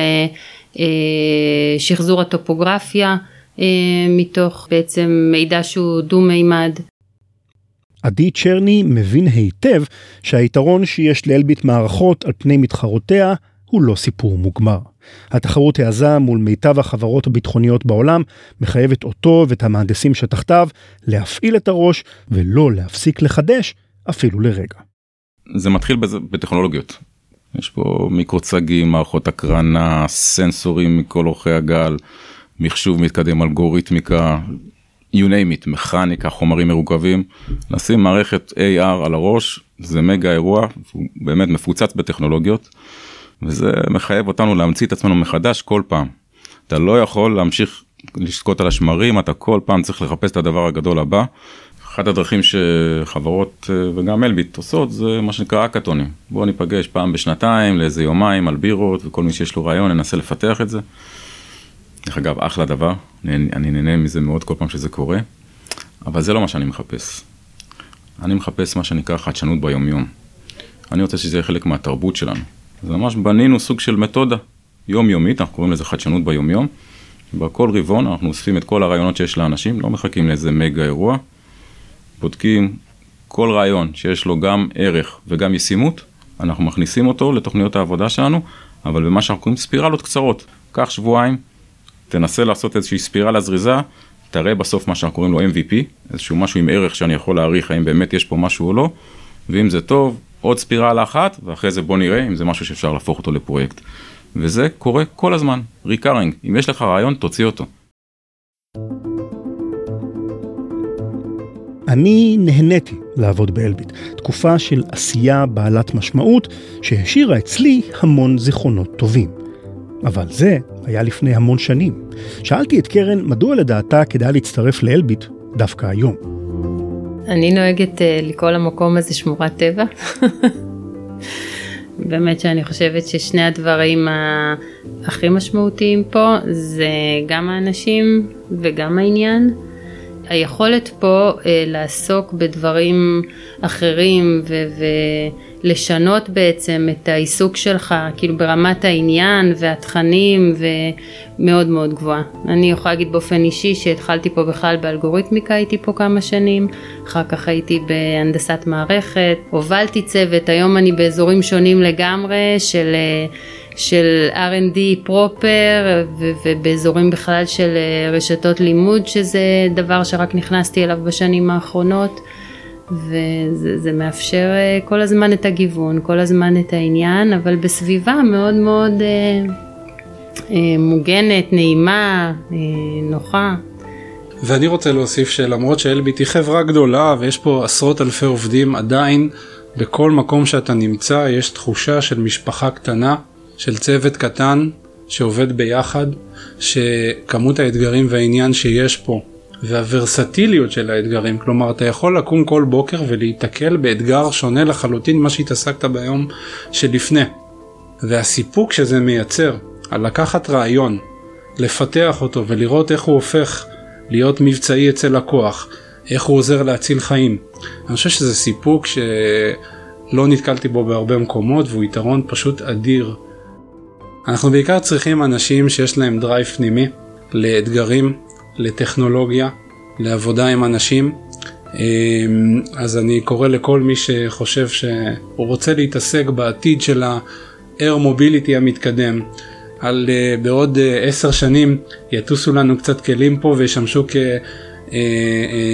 שחזור הטופוגרפיה. אה, מתוך בעצם מידע שהוא דו-מימד. עדי צ'רני מבין היטב שהיתרון שיש לאלביט מערכות על פני מתחרותיה הוא לא סיפור מוגמר. התחרות העזה מול מיטב החברות הביטחוניות בעולם מחייבת אותו ואת המהנדסים שתחתיו להפעיל את הראש ולא להפסיק לחדש אפילו לרגע. זה מתחיל בטכנולוגיות. יש פה מיקרוצגים, מערכות הקרנה, סנסורים מכל אורכי הגל. מחשוב מתקדם, אלגוריתמיקה, you name it, מכניקה, חומרים מרוכבים, לשים מערכת AR על הראש, זה מגה אירוע, הוא באמת מפוצץ בטכנולוגיות, וזה מחייב אותנו להמציא את עצמנו מחדש כל פעם. אתה לא יכול להמשיך לשקוט על השמרים, אתה כל פעם צריך לחפש את הדבר הגדול הבא. אחת הדרכים שחברות אה, וגם אלביט עושות זה מה שנקרא אקתונים. בואו ניפגש פעם בשנתיים לאיזה יומיים על בירות וכל מי שיש לו רעיון ננסה לפתח את זה. דרך אגב, אחלה דבר, אני, נהנה מזה מאוד כל פעם שזה קורה, אבל זה לא מה שאני מחפש. אני מחפש מה שנקרא חדשנות ביומיום. אני רוצה שזה יהיה חלק מהתרבות שלנו. אז ממש בנינו סוג של מתודה יומיומית, אנחנו קוראים לזה חדשנות ביומיום. בכל רבעון אנחנו אוספים את כל הרעיונות שיש לאנשים, לא מחכים לאיזה מגה אירוע. בודקים כל רעיון שיש לו גם ערך וגם ישימות, אנחנו מכניסים אותו לתוכניות העבודה שלנו, אבל במה שאנחנו קוראים ספירלות קצרות. קח שבועיים, תנסה לעשות איזושהי ספירלה זריזה, תראה בסוף מה שאנחנו קוראים לו MVP, איזשהו משהו עם ערך שאני יכול להעריך האם באמת יש פה משהו או לא, ואם זה טוב, עוד ספירלה אחת, ואחרי זה בוא נראה אם זה משהו שאפשר להפוך אותו לפרויקט. וזה קורה כל הזמן, ריקארינג, אם יש לך רעיון, תוציא אותו. אני נהניתי לעבוד באלביט, תקופה של עשייה בעלת משמעות שהשאירה אצלי המון זיכרונות טובים. אבל זה היה לפני המון שנים. שאלתי את קרן מדוע לדעתה כדאי להצטרף לאלביט דווקא היום. אני נוהגת uh, לקרוא למקום הזה שמורת טבע. באמת שאני חושבת ששני הדברים הכי משמעותיים פה זה גם האנשים וגם העניין. היכולת פה אה, לעסוק בדברים אחרים ולשנות בעצם את העיסוק שלך כאילו ברמת העניין והתכנים ומאוד מאוד גבוהה. אני יכולה להגיד באופן אישי שהתחלתי פה בכלל באלגוריתמיקה הייתי פה כמה שנים, אחר כך הייתי בהנדסת מערכת, הובלתי צוות, היום אני באזורים שונים לגמרי של של R&D פרופר ובאזורים בכלל של רשתות לימוד שזה דבר שרק נכנסתי אליו בשנים האחרונות וזה מאפשר אה, כל הזמן את הגיוון, כל הזמן את העניין, אבל בסביבה מאוד מאוד אה, אה, מוגנת, נעימה, אה, נוחה. ואני רוצה להוסיף שלמרות שאלביט היא חברה גדולה ויש פה עשרות אלפי עובדים עדיין בכל מקום שאתה נמצא יש תחושה של משפחה קטנה של צוות קטן שעובד ביחד, שכמות האתגרים והעניין שיש פה והוורסטיליות של האתגרים, כלומר אתה יכול לקום כל בוקר ולהיתקל באתגר שונה לחלוטין ממה שהתעסקת ביום שלפני. והסיפוק שזה מייצר על לקחת רעיון, לפתח אותו ולראות איך הוא הופך להיות מבצעי אצל לקוח, איך הוא עוזר להציל חיים. אני חושב שזה סיפוק שלא נתקלתי בו בהרבה מקומות והוא יתרון פשוט אדיר אנחנו בעיקר צריכים אנשים שיש להם drive פנימי לאתגרים, לטכנולוגיה, לעבודה עם אנשים. אמ, אז אני קורא לכל מי שחושב שהוא רוצה להתעסק בעתיד של ה-air mobility המתקדם. על uh, בעוד uh, עשר שנים יטוסו לנו קצת כלים פה וישמשו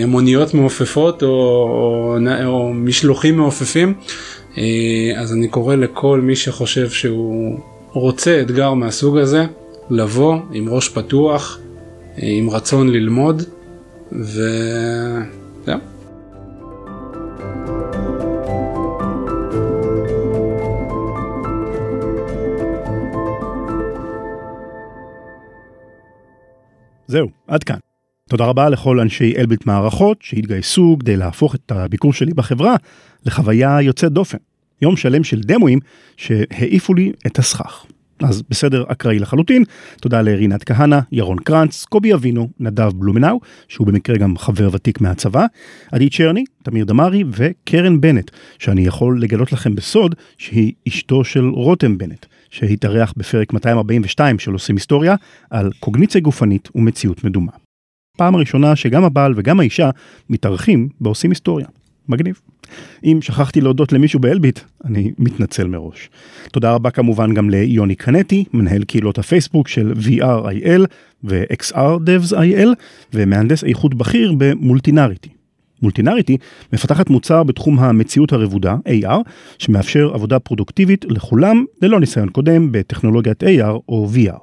כמוניות uh, מעופפות או, או, או משלוחים מעופפים. אז אני קורא לכל מי שחושב שהוא רוצה אתגר מהסוג הזה, לבוא עם ראש פתוח, עם רצון ללמוד, וזהו. זהו, עד כאן. תודה רבה לכל אנשי אלביט מערכות שהתגייסו כדי להפוך את הביקור שלי בחברה לחוויה יוצאת דופן. יום שלם של דמואים שהעיפו לי את הסכך. אז בסדר אקראי לחלוטין, תודה לרינת כהנא, ירון קרנץ, קובי אבינו, נדב בלומנאו, שהוא במקרה גם חבר ותיק מהצבא, עדי צ'רני, תמיר דמארי וקרן בנט, שאני יכול לגלות לכם בסוד שהיא אשתו של רותם בנט, שהתארח בפרק 242 של עושים היסטוריה על קוגניציה גופנית ומציאות מדומה. פעם הראשונה שגם הבעל וגם האישה מתארחים בעושים היסטוריה. מגניב. אם שכחתי להודות למישהו באלביט, אני מתנצל מראש. תודה רבה כמובן גם ליוני קנטי, מנהל קהילות הפייסבוק של VRIL ו-XR DevsIL, ומהנדס איכות בכיר במולטינריטי. מולטינריטי מפתחת מוצר בתחום המציאות הרבודה, AR, שמאפשר עבודה פרודוקטיבית לכולם ללא ניסיון קודם בטכנולוגיית AR או VR.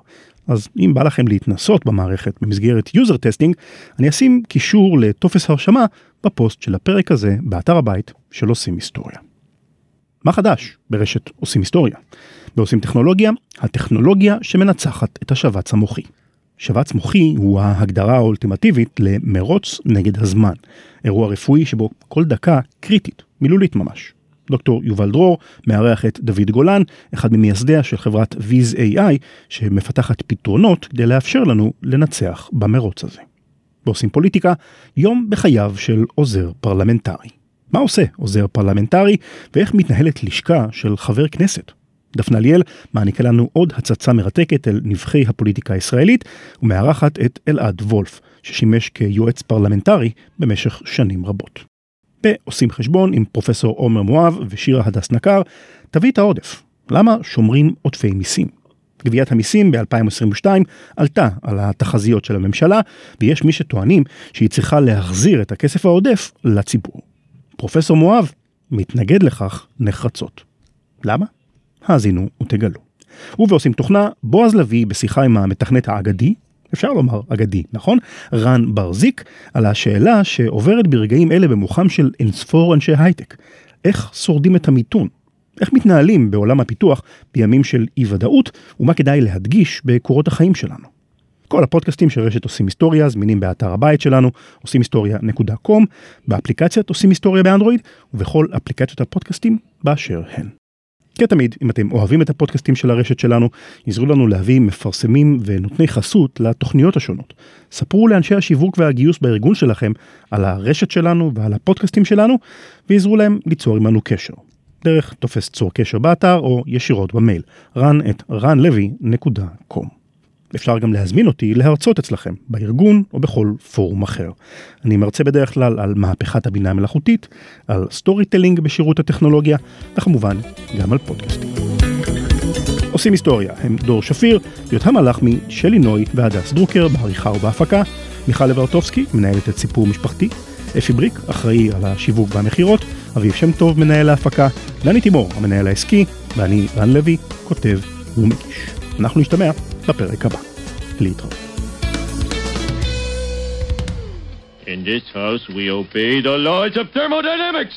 אז אם בא לכם להתנסות במערכת במסגרת user testing, אני אשים קישור לטופס הרשמה בפוסט של הפרק הזה באתר הבית של עושים היסטוריה. מה חדש ברשת עושים היסטוריה? בעושים טכנולוגיה, הטכנולוגיה שמנצחת את השבץ המוחי. שבץ מוחי הוא ההגדרה האולטימטיבית למרוץ נגד הזמן. אירוע רפואי שבו כל דקה קריטית, מילולית ממש. דוקטור יובל דרור מארח את דוד גולן, אחד ממייסדיה של חברת ויז AI, שמפתחת פתרונות כדי לאפשר לנו לנצח במרוץ הזה. ועושים פוליטיקה, יום בחייו של עוזר פרלמנטרי. מה עושה עוזר פרלמנטרי ואיך מתנהלת לשכה של חבר כנסת? דפנה ליאל מעניקה לנו עוד הצצה מרתקת אל נבכי הפוליטיקה הישראלית ומארחת את אלעד וולף, ששימש כיועץ פרלמנטרי במשך שנים רבות. ועושים חשבון עם פרופסור עומר מואב ושירה הדס נקר, תביא את העודף. למה שומרים עודפי מיסים? גביית המיסים ב-2022 עלתה על התחזיות של הממשלה, ויש מי שטוענים שהיא צריכה להחזיר את הכסף העודף לציבור. פרופסור מואב מתנגד לכך נחרצות. למה? האזינו ותגלו. ובעושים תוכנה, בועז לביא בשיחה עם המתכנת האגדי, אפשר לומר אגדי, נכון? רן ברזיק, על השאלה שעוברת ברגעים אלה במוחם של אינספור אנשי הייטק. איך שורדים את המיתון? איך מתנהלים בעולם הפיתוח בימים של אי ודאות, ומה כדאי להדגיש בקורות החיים שלנו. כל הפודקאסטים של רשת עושים היסטוריה זמינים באתר הבית שלנו, עושים היסטוריה.com, באפליקציית עושים היסטוריה באנדרואיד, ובכל אפליקציות הפודקאסטים באשר הן. כתמיד, אם אתם אוהבים את הפודקאסטים של הרשת שלנו, עזרו לנו להביא מפרסמים ונותני חסות לתוכניות השונות. ספרו לאנשי השיווק והגיוס בארגון שלכם על הרשת שלנו ועל הפודקאסטים שלנו, ועזרו להם ליצור עמנו קשר. דרך טופס צור קשר באתר או ישירות במייל ran at ranlevy.com. אפשר גם להזמין אותי להרצות אצלכם, בארגון או בכל פורום אחר. אני מרצה בדרך כלל על מהפכת הבינה המלאכותית, על storytelling בשירות הטכנולוגיה, וכמובן גם על פודקאסטים. עושים היסטוריה, עם דור שפיר, יותם מלאכמי, שלי נוי והדס דרוקר בעריכה ובהפקה, מיכל לברטובסקי, מנהלת את סיפור משפחתי, אפי בריק, אחראי על השיווק והמכירות, אביב שם טוב, מנהל ההפקה, דני תימור, המנהל העסקי, ואני, רן לוי, כותב ומגיש. אנחנו נשתמע בפרק הבא. להתראות. In this house, we obey the laws of thermodynamics.